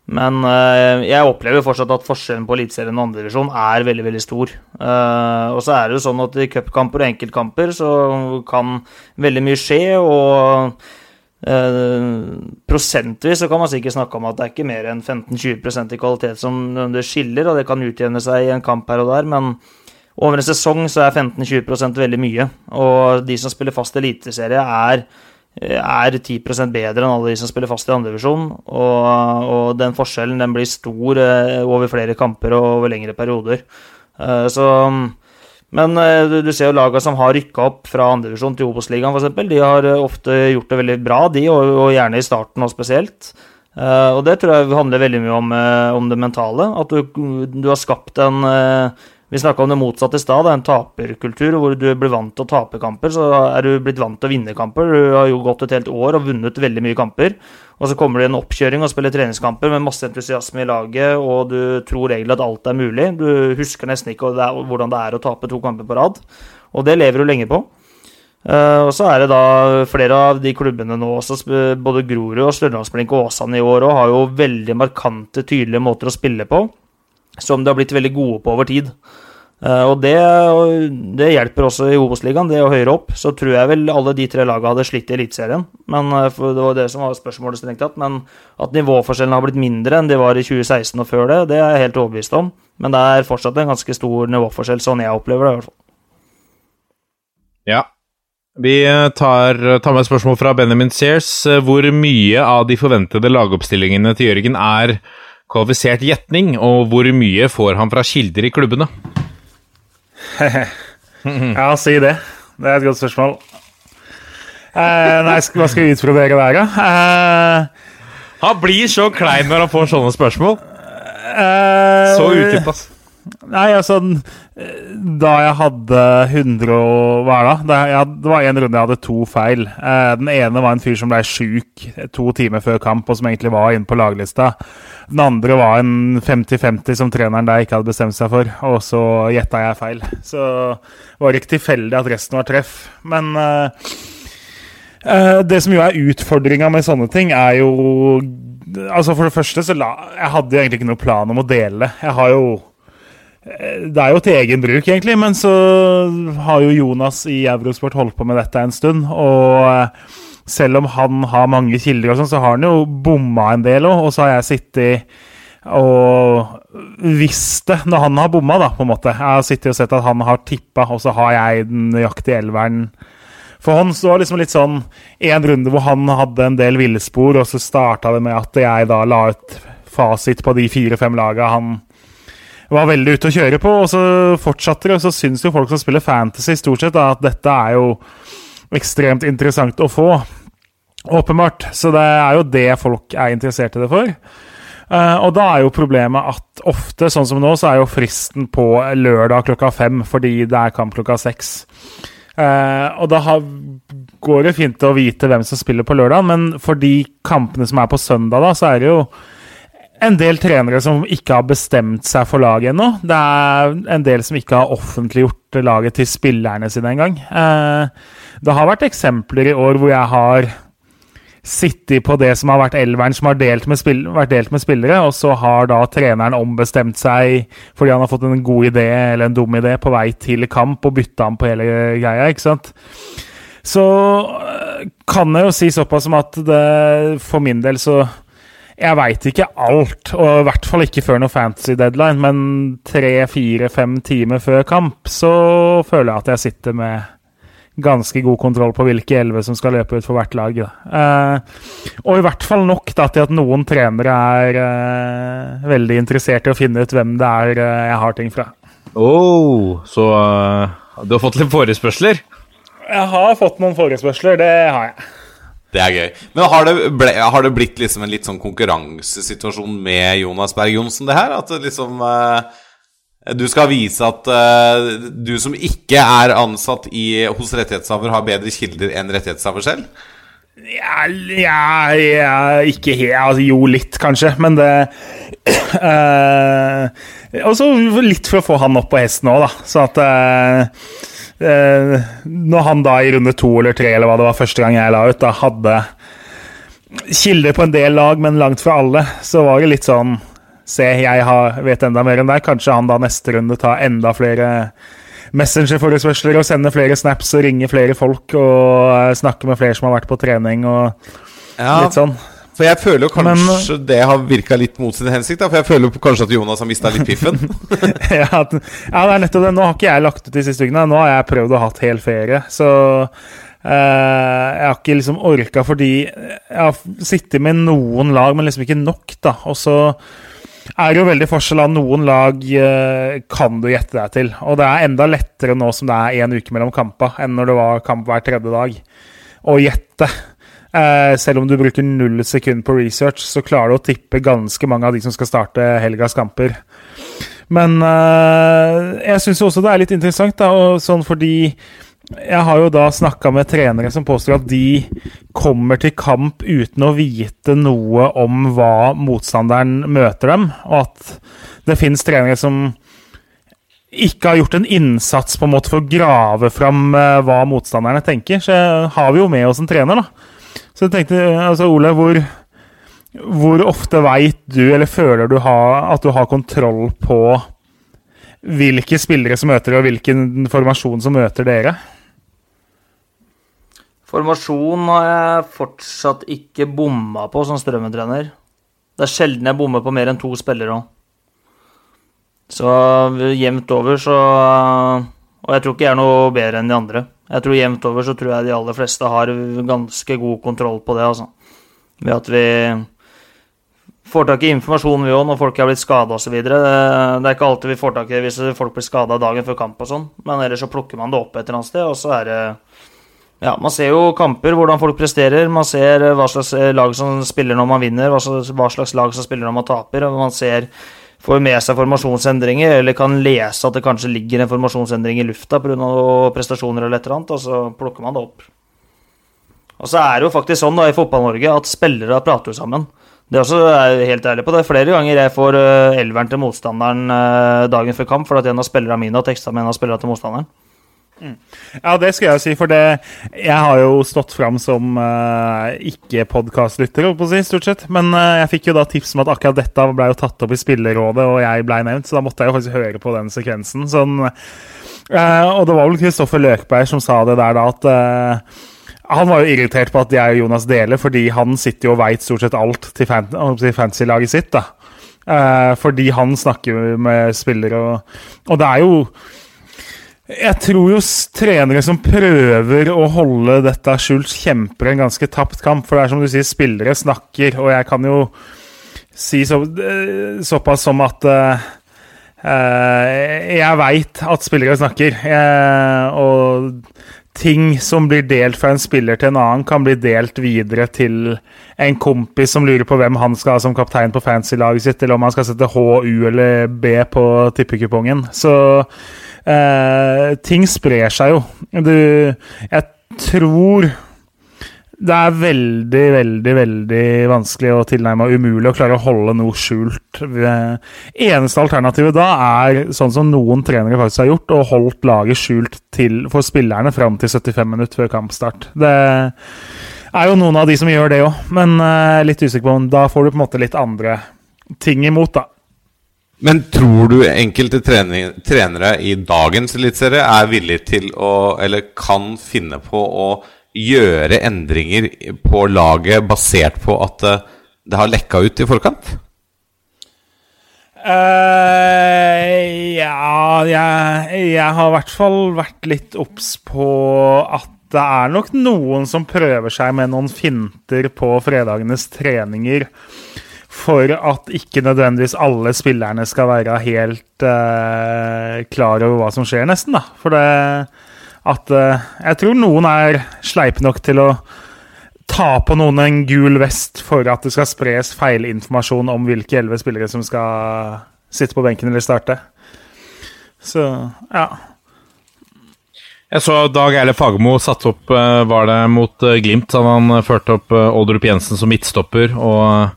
men uh, jeg opplever fortsatt at forskjellen på Eliteserien og andredivisjon er veldig veldig stor. Uh, og så er det jo sånn at i cupkamper og enkeltkamper så kan veldig mye skje, og uh, prosentvis så kan man sikkert snakke om at det er ikke mer enn 15-20% i kvalitet som det skiller, og det kan utjevne seg i en kamp her og der, men over en sesong så er 15-20% veldig mye. Og de som spiller fast eliteserie, er er 10% bedre enn alle de som spiller fast i andredivisjon. Og, og den forskjellen den blir stor eh, over flere kamper og over lengre perioder. Eh, så men eh, du, ser jo lagene som har rykka opp fra andredivisjon til Obos-ligaen, f.eks. De har ofte gjort det veldig bra, de, og, og gjerne i starten og spesielt. Og det tror jeg handler veldig mye om, om det mentale. At du, du har skapt en Vi snakka om det motsatte i stad, en taperkultur hvor du blir vant til å tape kamper. Så er du blitt vant til å vinne kamper. Du har jo gått et helt år og vunnet veldig mye kamper. Og så kommer det en oppkjøring og spiller treningskamper med masse entusiasme i laget, og du tror egentlig at alt er mulig. Du husker nesten ikke hvordan det er å tape to kamper på rad. Og det lever du lenge på. Uh, og så er det da flere av de klubbene nå også, både Grorud og Stjørdalsblink og Åsane i år òg, har jo veldig markante, tydelige måter å spille på som de har blitt veldig gode på over tid. Uh, og det, det, hjelper også i Obos-ligaen, det å høyere opp. Så tror jeg vel alle de tre lagene hadde slitt i Eliteserien. Men uh, det var det som var spørsmålet strengt tatt. Men at nivåforskjellene har blitt mindre enn de var i 2016 og før det, det er jeg helt overbevist om. Men det er fortsatt en ganske stor nivåforskjell, sånn jeg opplever det i hvert fall. Ja, vi tar, tar, med et spørsmål fra Benjamin Sears. Hvor mye av de forventede lagoppstillingene til Jørgen er kvalifisert gjetning, og hvor mye får han fra kilder i klubbene? ja, si det. Det er et godt spørsmål. Eh, nei, hva skal vi utbrodere der, da? Eh, han blir så klein når han får sånne spørsmål. Eh, så utdypt, altså. Nei, altså Da jeg hadde 100 og Hva er det? Det var en runde jeg hadde to feil. Eh, den ene var en fyr som ble sjuk to timer før kamp, og som egentlig var inne på laglista. Den andre var en 50-50 som treneren der ikke hadde bestemt seg for, og så gjetta jeg feil. Så det var ikke tilfeldig at resten var treff. Men uh, det som jo er utfordringa med sånne ting, er jo Altså For det første så la Jeg hadde egentlig ikke noe plan om å dele. Jeg har jo det er jo til egen bruk, egentlig, men så har jo Jonas i Eurosport holdt på med dette en stund. Og selv om han har mange kilder, og sånn, så har han jo bomma en del òg. Og så har jeg sittet og visst det når han har bomma, da, på en måte. Jeg har sittet og sett at han har tippa, og så har jeg den nøyaktige elveren for hånd. Så var liksom litt sånn en runde hvor han hadde en del villspor, og så starta det med at jeg da la ut fasit på de fire-fem laga han var veldig ute å kjøre på, og så fortsatte det. Og så syns jo folk som spiller fantasy, stort sett da, at dette er jo ekstremt interessant å få. Åpenbart. Så det er jo det folk er interessert i det for. Uh, og da er jo problemet at ofte, sånn som nå, så er jo fristen på lørdag klokka fem fordi det er kamp klokka seks. Uh, og da har, går det fint å vite hvem som spiller på lørdag, men for de kampene som er på søndag, da, så er det jo en del trenere som ikke har bestemt seg for laget ennå. Det er en del som ikke har offentliggjort laget til spillerne sine engang. Eh, det har vært eksempler i år hvor jeg har sittet på det som har vært elveren som har delt vært delt med spillere, og så har da treneren ombestemt seg fordi han har fått en god idé eller en dum idé på vei til kamp og bytta ham på hele greia, ikke sant. Så eh, kan jeg jo si såpass som at det for min del så jeg veit ikke alt, og i hvert fall ikke før noe fantasy deadline, men tre, fire, fem timer før kamp så føler jeg at jeg sitter med ganske god kontroll på hvilke elleve som skal løpe ut for hvert lag. Eh, og i hvert fall nok da, til at noen trenere er eh, veldig interessert i å finne ut hvem det er eh, jeg har ting fra. Oh, så uh, du har fått litt forespørsler? Jeg har fått noen forespørsler, det har jeg. Det er gøy. Men har det, ble, har det blitt liksom en litt sånn konkurransesituasjon med Jonas Berg Johnsen, det her? At liksom uh, Du skal vise at uh, du som ikke er ansatt i, hos rettighetshaver, har bedre kilder enn rettighetshaver selv? Ja, ja, ja ikke helt altså, Jo, litt, kanskje, men det uh, Og så litt for å få han opp på hesten òg, da. Så at eh, Når han da i runde to eller tre, eller hva det var første gang jeg la ut, da hadde kilder på en del lag, men langt fra alle, så var det litt sånn Se, jeg har, vet enda mer enn deg. Kanskje han da neste runde tar enda flere Messenger-forespørsler og sender flere snaps og ringer flere folk og eh, snakker med flere som har vært på trening og ja. litt sånn. For jeg føler jo kanskje Men, det har virka litt mot sin hensikt. Da, for jeg føler kanskje at Jonas har mista litt piffen. ja, det er nettopp det. Nå har ikke jeg lagt ut de siste ukene. Nå har jeg prøvd å ha hel ferie. Så jeg har ikke liksom orka fordi jeg har sittet med noen lag, men liksom ikke nok, da. Og så er det jo veldig forskjell av noen lag uh, kan du gjette deg til. Og det er enda lettere nå som det er én uke mellom kampa, enn når det var kamp hver tredje dag, å gjette. Eh, selv om du bruker null sekund på research, så klarer du å tippe ganske mange av de som skal starte helgas kamper. Men eh, jeg syns også det er litt interessant, da, sånn fordi jeg har jo da snakka med trenere som påstår at de kommer til kamp uten å vite noe om hva motstanderen møter dem, og at det finnes trenere som ikke har gjort en innsats på en måte for å grave fram uh, hva motstanderne tenker. Så har vi jo med oss en trener, da. Så jeg tenkte, altså Ole, hvor, hvor ofte veit du, eller føler du har, at du har kontroll på hvilke spillere som møter dere, og hvilken formasjon som møter dere? Formasjon har jeg fortsatt ikke bomma på som strømmetrener. Det er sjelden jeg bommer på mer enn to spillere òg. Så jevnt over så Og jeg tror ikke jeg er noe bedre enn de andre. Jeg tror jevnt over så tror jeg de aller fleste har ganske god kontroll på det, altså. Ved at vi får tak i informasjon, vi òg, når folk er blitt skada osv. Det er ikke alltid vi får tak i det hvis folk blir skada dagen før kamp og sånn, men ellers så plukker man det opp et eller annet sted, og så er det ja, Man ser jo kamper, hvordan folk presterer. Man ser hva slags lag som spiller når man vinner, hva slags lag som spiller når man taper. og Man ser, får med seg formasjonsendringer, eller kan lese at det kanskje ligger en formasjonsendring i lufta pga. prestasjoner eller et eller annet, og så plukker man det opp. Og så er det jo faktisk sånn da i Fotball-Norge at spillere prater jo sammen. Det er også er helt ærlig på. Det er flere ganger jeg får uh, elveren til motstanderen uh, dagen før kamp fordi en av spillerne mine har teksta med en av spillerne til motstanderen. Mm. Ja, det skal jeg si, for det Jeg har jo stått fram som uh, ikke-podkastlytter, si, stort sett. Men uh, jeg fikk jo da tips om at akkurat dette ble jo tatt opp i Spillerrådet, og jeg blei nevnt, så da måtte jeg jo faktisk høre på den sekvensen. Sånn, uh, og det var vel Kristoffer Løkberg som sa det der da, at han var jo irritert på at jeg og Jonas deler, fordi han sitter jo og veit stort sett alt til fan, fancy-laget sitt. da. fordi han snakker med spillere, og, og det er jo jeg tror jo trenere som prøver å holde dette skjult, kjemper en ganske tapt kamp. For det er som du sier, spillere snakker, og jeg kan jo si så, eh, såpass som at uh, jeg veit at spillere snakker. Uh, og ting som blir delt fra en spiller til en annen, kan bli delt videre til en kompis som lurer på hvem han skal ha som kaptein på fancy-laget sitt, eller om han skal sette H, U eller B på tippekupongen. Så eh, ting sprer seg jo. Du Jeg tror det er veldig, veldig veldig vanskelig og tilnærma umulig å klare å holde noe skjult. Eneste alternativet da er sånn som noen trenere faktisk har gjort, og holdt laget skjult til, for spillerne fram til 75 minutter før kampstart. Det er jo noen av de som gjør det òg, men uh, litt usikker på om da får du på en måte litt andre ting imot, da. Men tror du enkelte trenere i dagens eliteserie er villige til å, eller kan finne på å gjøre endringer på laget basert på at eh, det har lekka ut i forkant? Uh, ja jeg, jeg, har i hvert fall vært litt obs på at det er nok noen som prøver seg med noen finter på fredagenes treninger for at ikke nødvendigvis alle spillerne skal være helt uh, klar over hva som skjer, nesten. da. For det at uh, Jeg tror noen er sleipe nok til å ta på noen en gul vest for at det skal spres feilinformasjon om hvilke elleve spillere som skal sitte på benken eller starte. Så ja. Jeg så Dag Eile Fagermo satte opp eh, Var det mot Glimt? Han førte opp Oldrup Jensen som midtstopper. og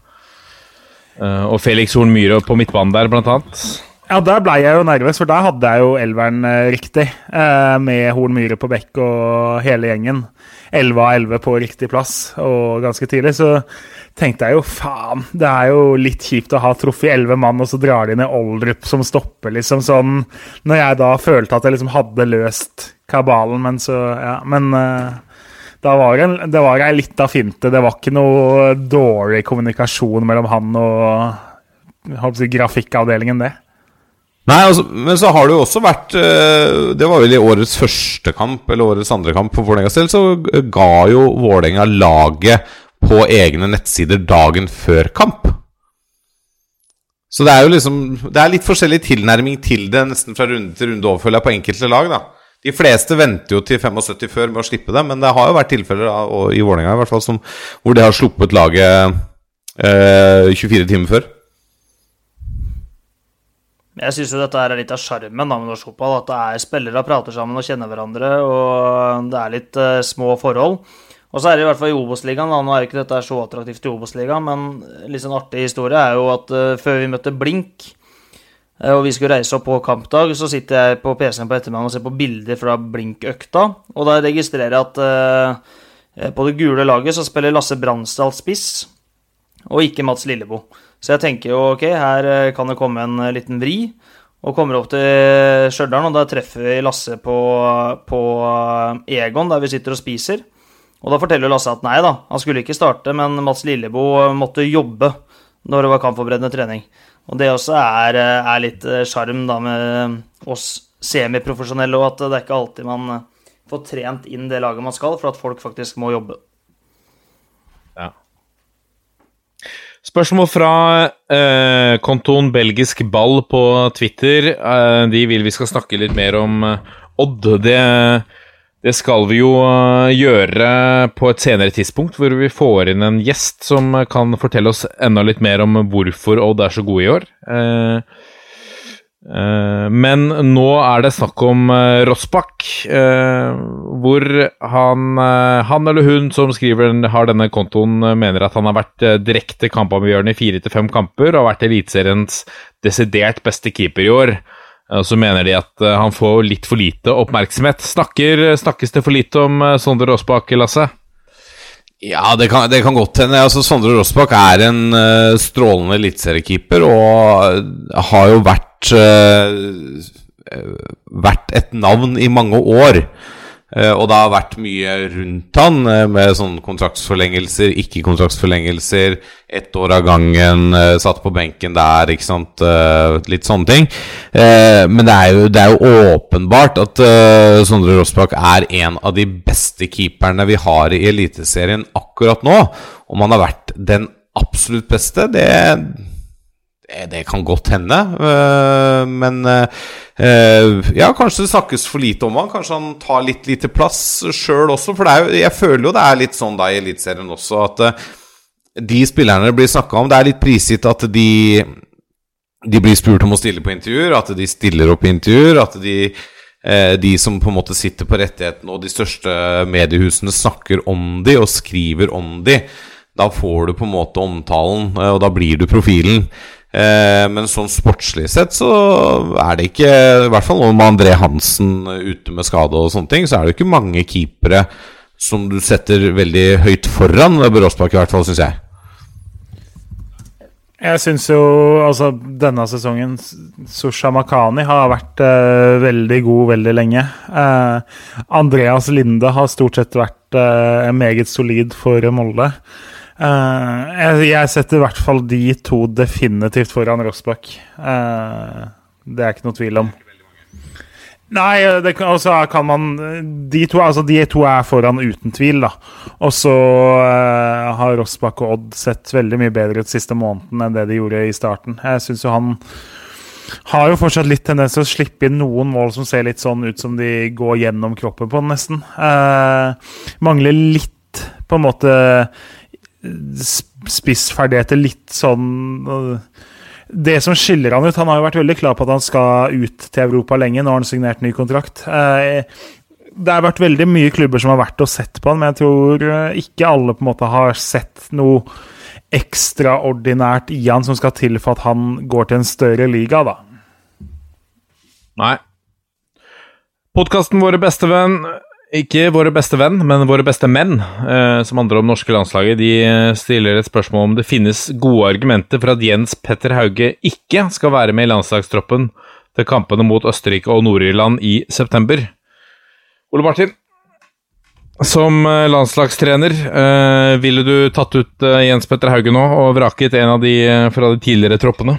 og Felix Horn Myhre på midtbanen der, blant annet. Ja, der ble jeg jo nervøs, for der hadde jeg jo elveren uh, riktig. Uh, med Horn Myhre på bekk og hele gjengen. 11 av 11 på riktig plass, og ganske tidlig. Så tenkte jeg jo faen, det er jo litt kjipt å ha truffet 11 mann, og så drar de ned Oldrup som stopper, liksom sånn. Når jeg da følte at jeg liksom hadde løst kabalen, men så Ja, men da var en, det var ei lita finte. Det var ikke noe dårlig kommunikasjon mellom han og si, grafikkavdelingen, det. Nei, altså, men så har det jo også vært eh, Det var vel i årets første kamp, eller årets andre kamp for Vålerenga selv, så ga jo Vålerenga laget på egne nettsider dagen før kamp. Så det er jo liksom Det er litt forskjellig tilnærming til det nesten fra runde til runde overfølger jeg, på enkelte lag, da. De fleste venter jo til 75 før med å slippe det, men det har jo vært tilfeller, og i Vålerenga i hvert fall, som, hvor de har sluppet laget eh, 24 timer før. Jeg syns jo dette er litt av sjarmen med norsk fotball. At det er spillere prater sammen og kjenner hverandre, og det er litt eh, små forhold. Og så er det i hvert fall i Obos-ligaen. Nå er ikke dette så attraktivt i Obos-ligaen, men litt sånn artig historie er jo at eh, før vi møtte Blink, og vi skulle reise opp på kampdag, så sitter jeg på PC-en på ettermiddagen og ser på bilder fra Blink-økta, og da registrerer jeg at på det gule laget så spiller Lasse Bransdal spiss, og ikke Mats Lillebo. Så jeg tenker jo ok, her eh, kan det komme en eh, liten vri. Og kommer opp til Stjørdal, og da treffer vi Lasse på, på, eh, Egon, der vi sitter og spiser. Og da forteller Lasse at nei da, han skulle ikke starte, men Mats Lillebo måtte jobbe når det var kampforberedende trening. Og det også er, er litt sjarm da med oss semiprofesjonelle, og at det er ikke alltid man får trent inn det laget man skal, for at folk faktisk må jobbe. Ja. Spørsmål fra eh, kontoen Belgisk ball på Twitter. Eh, de vil vi skal snakke litt mer om eh, Odd. Det, det, skal vi jo eh, gjøre på et senere tidspunkt, hvor vi får inn en gjest som kan fortelle oss enda litt mer om hvorfor Odd er så gode i år. Eh, Eh, men nå er det snakk om Rossbakk, hvor han, han eller hun som skriver har denne kontoen, mener at han har vært direkte kampavgjørende i fire til fem kamper og har vært Eliteseriens desidert beste keeper i år. Og så mener de at han får litt for lite oppmerksomhet. Snakker, snakkes det for lite om Sondre Rossbakk, Lasse? Ja, det kan, det kan godt hende. Altså, Sondre Rossbakk er en strålende eliteseriekeeper og har jo vært, uh, vært et navn i mange år. Uh, og det har vært mye rundt han, uh, med sånne kontraktsforlengelser, ikke-kontraktsforlengelser, ett år av gangen, satt på benken der, ikke sant. litt sånne ting. men det er, jo, det er, jo, åpenbart at Sondre Rossbakk er en av de beste keeperne vi har i Eliteserien akkurat nå. Om han har vært den absolutt beste, det Eh, det kan godt hende. Eh, men eh, ja, kanskje det snakkes for lite om han. Kanskje han tar litt lite plass sjøl også. For jo, jeg føler jo det er litt sånn da i Eliteserien også at de spillerne det blir snakka om, det er litt prisgitt at de, de blir spurt om å stille på intervjuer, at de stiller opp i intervjuer, at de de som på en måte sitter på rettighetene og de største mediehusene snakker om de og skriver om de, da får du på en måte omtalen, og da blir du profilen. Eh, men sånn sportslig sett så er det ikke I hvert fall med André Hansen ute med skade og sånne ting, så er det ikke mange keepere som du setter veldig høyt foran Bråsbakk, i hvert fall, syns jeg. Jeg syns jo altså denne sesongen Susha Makani har vært uh, veldig god veldig lenge. Uh, Andreas Linde har stort sett vært uh, meget solid for Molde. Jeg, jeg, setter i hvert fall de to definitivt foran Rossbakk. Uh, det er ikke noe tvil om. Nei, kan, altså kan man de to, altså de to er foran uten tvil, da. Og så uh, har Rossbakk og Odd sett veldig mye bedre ut siste måneden enn det de gjorde i starten. Jeg syns jo han har jo fortsatt litt tendens til å slippe inn noen mål som ser litt sånn ut som de går gjennom kroppen på nesten. nesten. mangler litt, på en måte spissferdigheter litt sånn Det som skiller han ut Han har jo vært veldig klar på at han skal ut til Europa lenge. Nå har han signert ny kontrakt. Eh, det har vært veldig mye klubber som har vært og sett på han, men jeg tror eh, ikke alle på en måte har sett noe ekstraordinært i han som skal til for at han går til en større liga, da. Nei. Podkasten Våre bestevenn ikke våre beste venn, men våre beste menn, eh, som handler om norske landslaget, de eh, stiller et spørsmål om det finnes gode argumenter for at Jens Petter Hauge ikke skal være med i landslagstroppen til kampene mot Østerrike og Nord-Irland i september. Ole Martin, som eh, landslagstrener, eh, ville du tatt ut eh, Jens Petter Hauge nå og vraket en av de fra de tidligere troppene?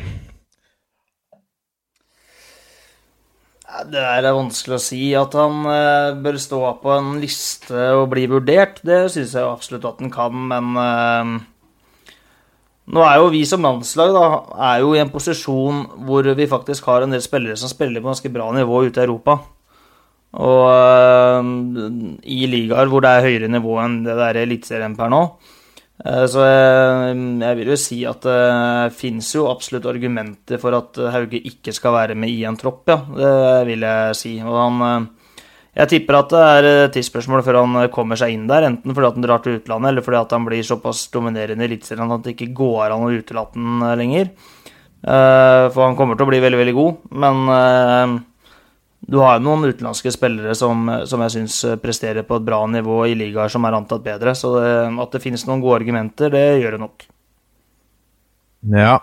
Det er vanskelig å si. At han eh, bør stå på en liste og bli vurdert, det syns jeg absolutt at han kan, men eh, nå er jo vi som landslag da, er jo i en posisjon hvor vi faktisk har en del spillere som spiller på ganske bra nivå ute i Europa. Og eh, i ligaer hvor det er høyere nivå enn det der eliteserien per nå. Eh, så jeg, jeg vil jo si at det finnes jo absolutt argumenter for at Hauge ikke skal være med i en tropp, ja. Det vil jeg si. Og han eh, Jeg tipper at det er et tidsspørsmål før han kommer seg inn der, enten fordi han drar til utlandet, eller fordi han blir såpass dominerende i Eliteserien at det ikke går an å utelate han lenger. Eh, for han kommer til å bli veldig, veldig god, men du har jo noen utenlandske spillere som, som jeg syns presterer på et bra nivå i ligaer som er antatt bedre. Så det, at det finnes noen gode argumenter, det gjør det nok. Ja.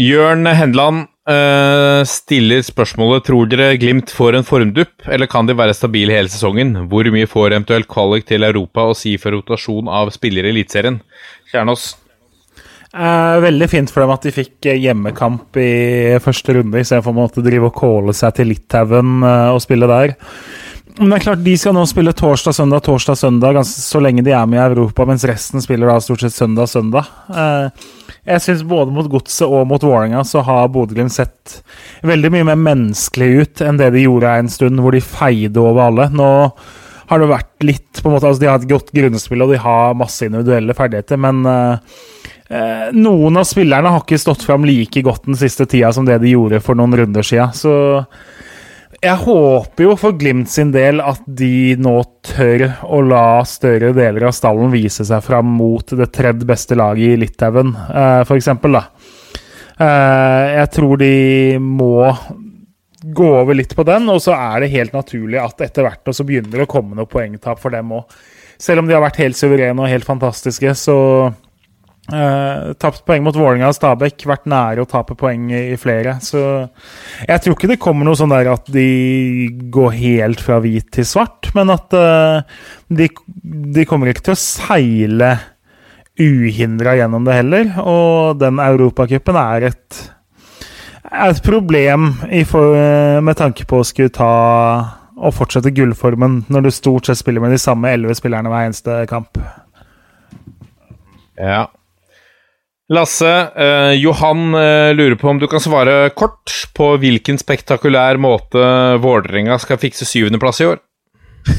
Jørn Hendeland uh, stiller spørsmålet Tror dere Glimt får en formdupp, eller kan de være stabile hele sesongen? Hvor mye får eventuelt kvalik til Europa å si for rotasjon av spillere i Eliteserien? Kjernås? Eh, veldig fint for dem at de fikk eh, hjemmekamp i første runde, istedenfor å måtte drive og kåle seg til Litauen eh, og spille der. Men det er klart, de skal nå spille torsdag, søndag, torsdag, søndag så lenge de er med i Europa, mens resten spiller da stort sett søndag, søndag. Eh, jeg syns både mot Godset og mot Vålerenga så har Bodø-Glimt sett veldig mye mer menneskelig ut enn det de gjorde en stund, hvor de feide over alle. Nå har det vært litt på en måte, altså De har et godt grunnspill og de har masse individuelle ferdigheter, men Eh, noen av spillerne har ikke stått fram like godt den siste tida som det de gjorde for noen runder sia. Så jeg håper jo for Glimt sin del at de nå tør å la større deler av stallen vise seg fram mot det tredje beste laget i Litauen, eh, f.eks. da. jeg tror de må gå over litt på den, og så er det helt naturlig at etter hvert så begynner det å komme noe poengtap for dem òg. Selv om de har vært helt suverene og helt fantastiske, så Uh, tapt poeng mot Vålinga og Stabæk, vært nære å tape poeng i, i, flere. Så jeg tror ikke det kommer noe sånn der at de går helt fra hvit til svart, men at uh, de, de, kommer ikke til å seile uhindra gjennom det heller. Og den europacupen er et, er et problem for, med tanke på å skulle ta og fortsette gullformen når du stort sett spiller med de samme elleve spillerne hver eneste kamp. Ja, Lasse, eh, Johan eh, lurer på om du kan svare kort på hvilken spektakulær måte Vålerenga skal fikse syvendeplass i år?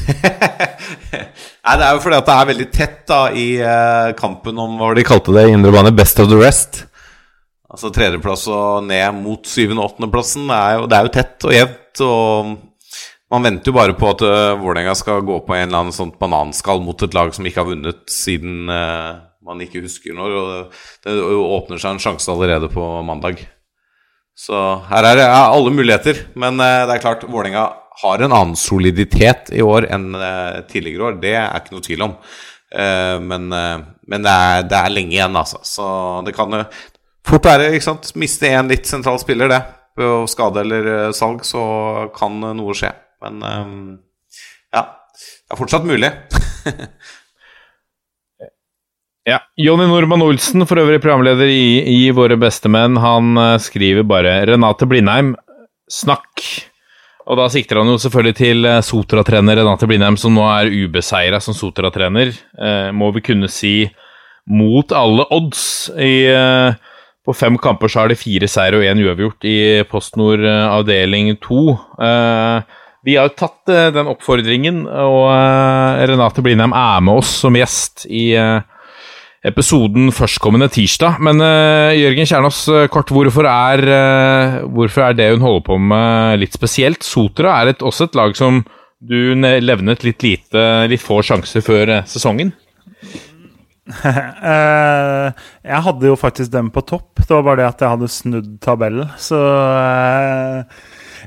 Nei, Det er jo fordi at det er veldig tett da i eh, kampen om hva de kalte det i indre bane, best of the rest. Altså tredjeplass og ned mot syvende- og åttendeplassen. Det, er jo, det er jo tett og jevnt. Og man venter jo bare på at uh, Vålerenga skal gå på en eller annen sånt bananskall mot et lag som ikke har vunnet siden uh, man ikke husker når. Og det åpner seg en sjanse allerede på mandag. Så her er det alle muligheter. Men eh, det er klart, Vålerenga har en annen soliditet i år enn eh, tidligere år. Det er ikke noe tvil om. Eh, men, men det, er, det, er, lenge igjen, altså. Så det kan jo fort være ikke sant? Miste en litt sentral spiller, det. Ved skade eller salg, så kan noe skje. Men ja, det er fortsatt mulig. Ja. Jonny Normann Olsen, for øvrig programleder i, i Våre bestemenn, han uh, skriver bare Renate Blindheim, snakk. Og da sikter han jo selvfølgelig til uh, Sotra-trener Renate Blindheim, som nå er ubeseira som Sotra-trener. Eh, må vi kunne si mot alle odds. I, på fem kamper så har det fire seier og én uavgjort i PostNord avdeling to. vi har jo tatt den oppfordringen, og Renate Blindheim er med oss som gjest i episoden førstkommende tirsdag. Men uh, Jørgen Kjernås, uh, kort, hvorfor er, uh, hvorfor er det hun holder på med, litt spesielt? Sotra er et, også et lag som du levnet litt lite, litt få sjanser før sesongen? jeg hadde jo faktisk dem på topp. Det var bare det at jeg hadde snudd tabellen. Så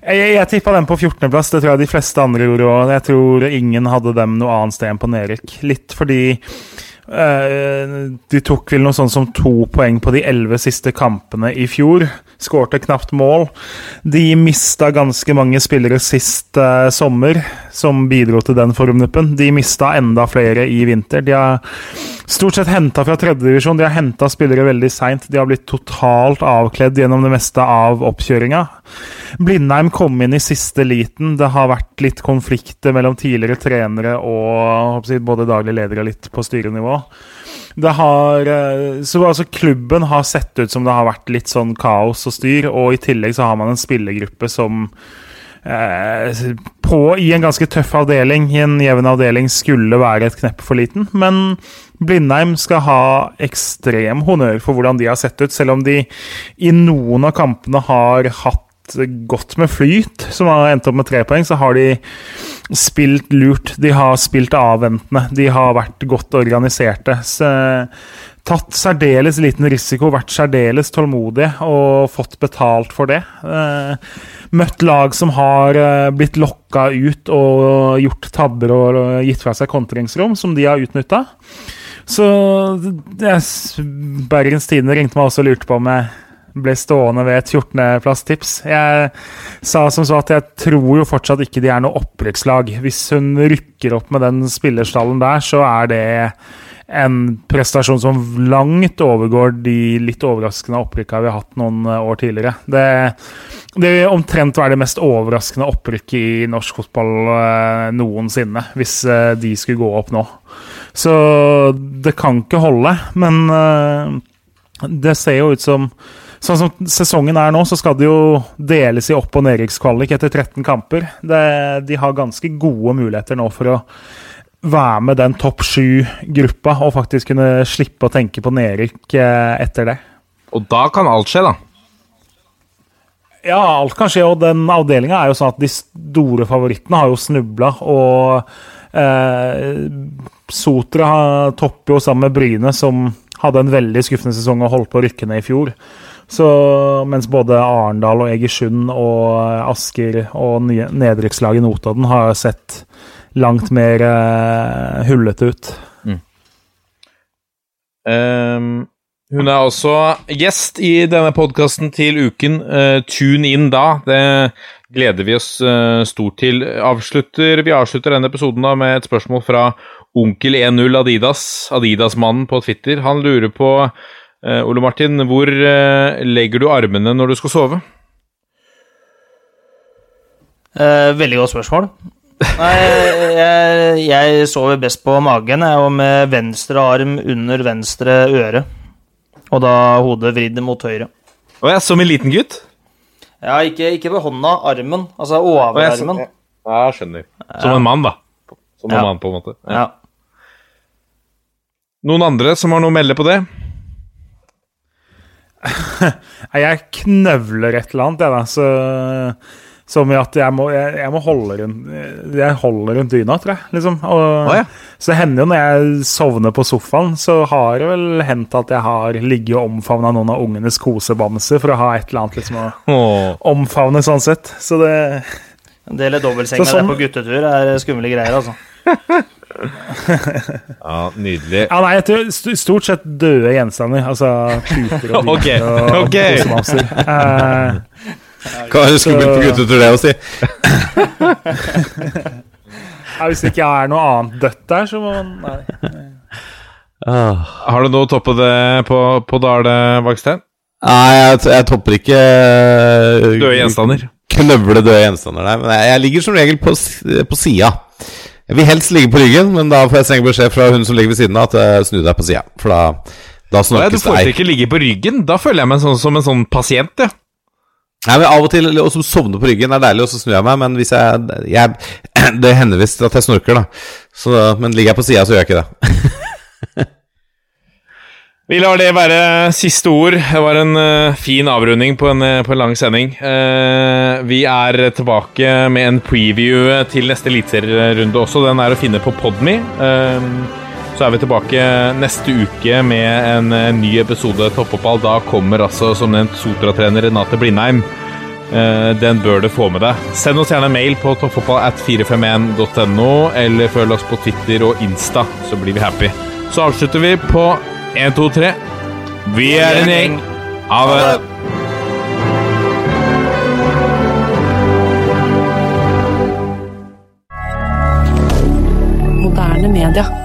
jeg, jeg tippa dem på 14.-plass. Det tror jeg de fleste andre gjorde òg. Jeg tror ingen hadde dem noe annet sted enn på nedrykk. Litt fordi Eh, de tok vel noe sånn som to poeng på de elleve siste kampene i fjor. Skårte knapt mål. De mista ganske mange spillere sist uh, sommer, som bidro til den formnuppen. De mista enda flere i vinter. De har stort sett henta fra tredjedivisjon. De har henta spillere veldig seint. De har blitt totalt avkledd gjennom det meste av oppkjøringa. Blindheim kom inn i siste liten. Det har vært litt konflikter mellom tidligere trenere og jeg, både daglig leder og litt på styrenivå. Det har, eh, så altså Klubben har sett ut som det har vært litt sånn kaos og styr, og i tillegg så har man en spillergruppe som eh, på, I en ganske tøff avdeling, i en jevn avdeling, skulle være et knepp for liten. Men Blindheim skal ha ekstrem honnør for hvordan de har sett ut, selv om de i noen av kampene har hatt godt med flyt, som har endt opp med tre poeng, så har de spilt lurt. De har spilt avventende. De har vært godt organiserte. Så, tatt særdeles liten risiko, vært særdeles tålmodige og fått betalt for det. Eh, møtt lag som har eh, blitt lokka ut og gjort tabber og gitt fra seg kontringsrom, som de har utnytta. Så Bergens Tidende ringte meg også og lurte på om jeg ble stående ved et 14.-plass-tips. Jeg sa som så at jeg tror jo fortsatt ikke de er noe opprykkslag. Hvis hun rykker opp med den spillerstallen der, så er det en prestasjon som langt overgår de litt overraskende opprykka vi har hatt noen år tidligere. Det, det vil omtrent være det mest overraskende opprykket i norsk fotball eh, noensinne, hvis eh, de skulle gå opp nå. Så det kan ikke holde, men eh, det ser jo ut som Sånn som sesongen er nå, så skal det jo deles i opp- og nedrykkskvalik etter 13 kamper. Det, de har ganske gode muligheter nå for å være med den topp sju-gruppa og faktisk kunne slippe å tenke på nedrykk eh, etter det. Og da kan alt skje, da. Ja, alt kan skje, og den avdelinga er jo sånn at de store favorittene har jo snubla, og eh, Sotra topper jo sammen med Bryne, som hadde en veldig skuffende sesong og holdt på å rykke ned i fjor. Så mens både Arendal og Egersund og Asker og nedrykkslaget Notodden har sett langt mer uh, hullete ut. Mm. Um, hun er også gjest i denne podkasten til uken. Uh, tune inn da. Det gleder vi oss uh, stort til. Avslutter, vi avslutter denne episoden da med et spørsmål fra onkel10 Adidas, Adidas-mannen på Twitter. Han lurer på Uh, Ole Martin, hvor uh, legger du armene når du skal sove? Uh, veldig godt spørsmål. Nei, jeg, jeg, sover best på magen, jeg, og med venstre arm under venstre øre. Og da hodet vridd mot høyre. Å ja, som en liten gutt? Ja, ikke, ikke ved hånda, armen. Altså overarmen. Ja, jeg skjønner. Som en mann, da. Som en ja. mann, på en måte. Ja. Noen andre som har noe å melde på det? Jeg knøvler et eller annet, jeg, da. Så, som i at jeg må, jeg, jeg må holde rundt Jeg holder rundt dyna, tror jeg. Liksom. Og, oh, ja. Så det hender jo når jeg sovner på sofaen, så har det vel hendt at jeg har ligget og omfavna noen av ungenes kosebamser for å ha et eller annet liksom, å oh. omfavne sånn sett. Så det En del dobbeltsenger sånn, der på guttetur er skumle greier, altså. Ja, nydelig. Ja, nei, jeg tror stort sett døde gjenstander. Altså puter og dyr og okay. Uh, Hva er det skummelt på guttetur, det å si? ja, hvis det ikke er noe annet dødt der, så må man Nei. Ah. Har du noe å toppe det på, på Dale, Vakstein? Nei, jeg, jeg, topper ikke Døde gjenstander? Knøvle døde gjenstander, nei. Men jeg, jeg ligger som regel på, på sida. Jeg vil helst ligge på ryggen, men da får jeg streng beskjed fra hun som ligger ved siden av, at jeg snur deg på sida. For da, da snorkes det. Du får ikke ligge på ryggen? Da føler jeg meg sånn, som en sånn pasient, ja. Nei, men Av og til Som sovner på ryggen er deilig, og så snur jeg meg. Men hvis jeg, jeg Det hender visst at jeg snorker, da. Så, men ligger jeg på sida, så gjør jeg ikke det. Vi lar det være siste ord. Det var en uh, fin avrunding på en, uh, på en lang sending. Uh, vi er tilbake med en preview til neste eliteserierunde også. Den er å finne på Podme. så er vi tilbake neste uke med en ny episode Toppfotball. Da kommer altså, som nevnt, Sotra-trener Renate Blindheim. den bør du få med deg. Send oss gjerne mail på toppfotballat451.no, eller følg oss på Twitter og Insta, så blir vi happy. Så avslutter vi på Én, to, tre. Vi er en gjeng. Ha eh, det. Moderne media.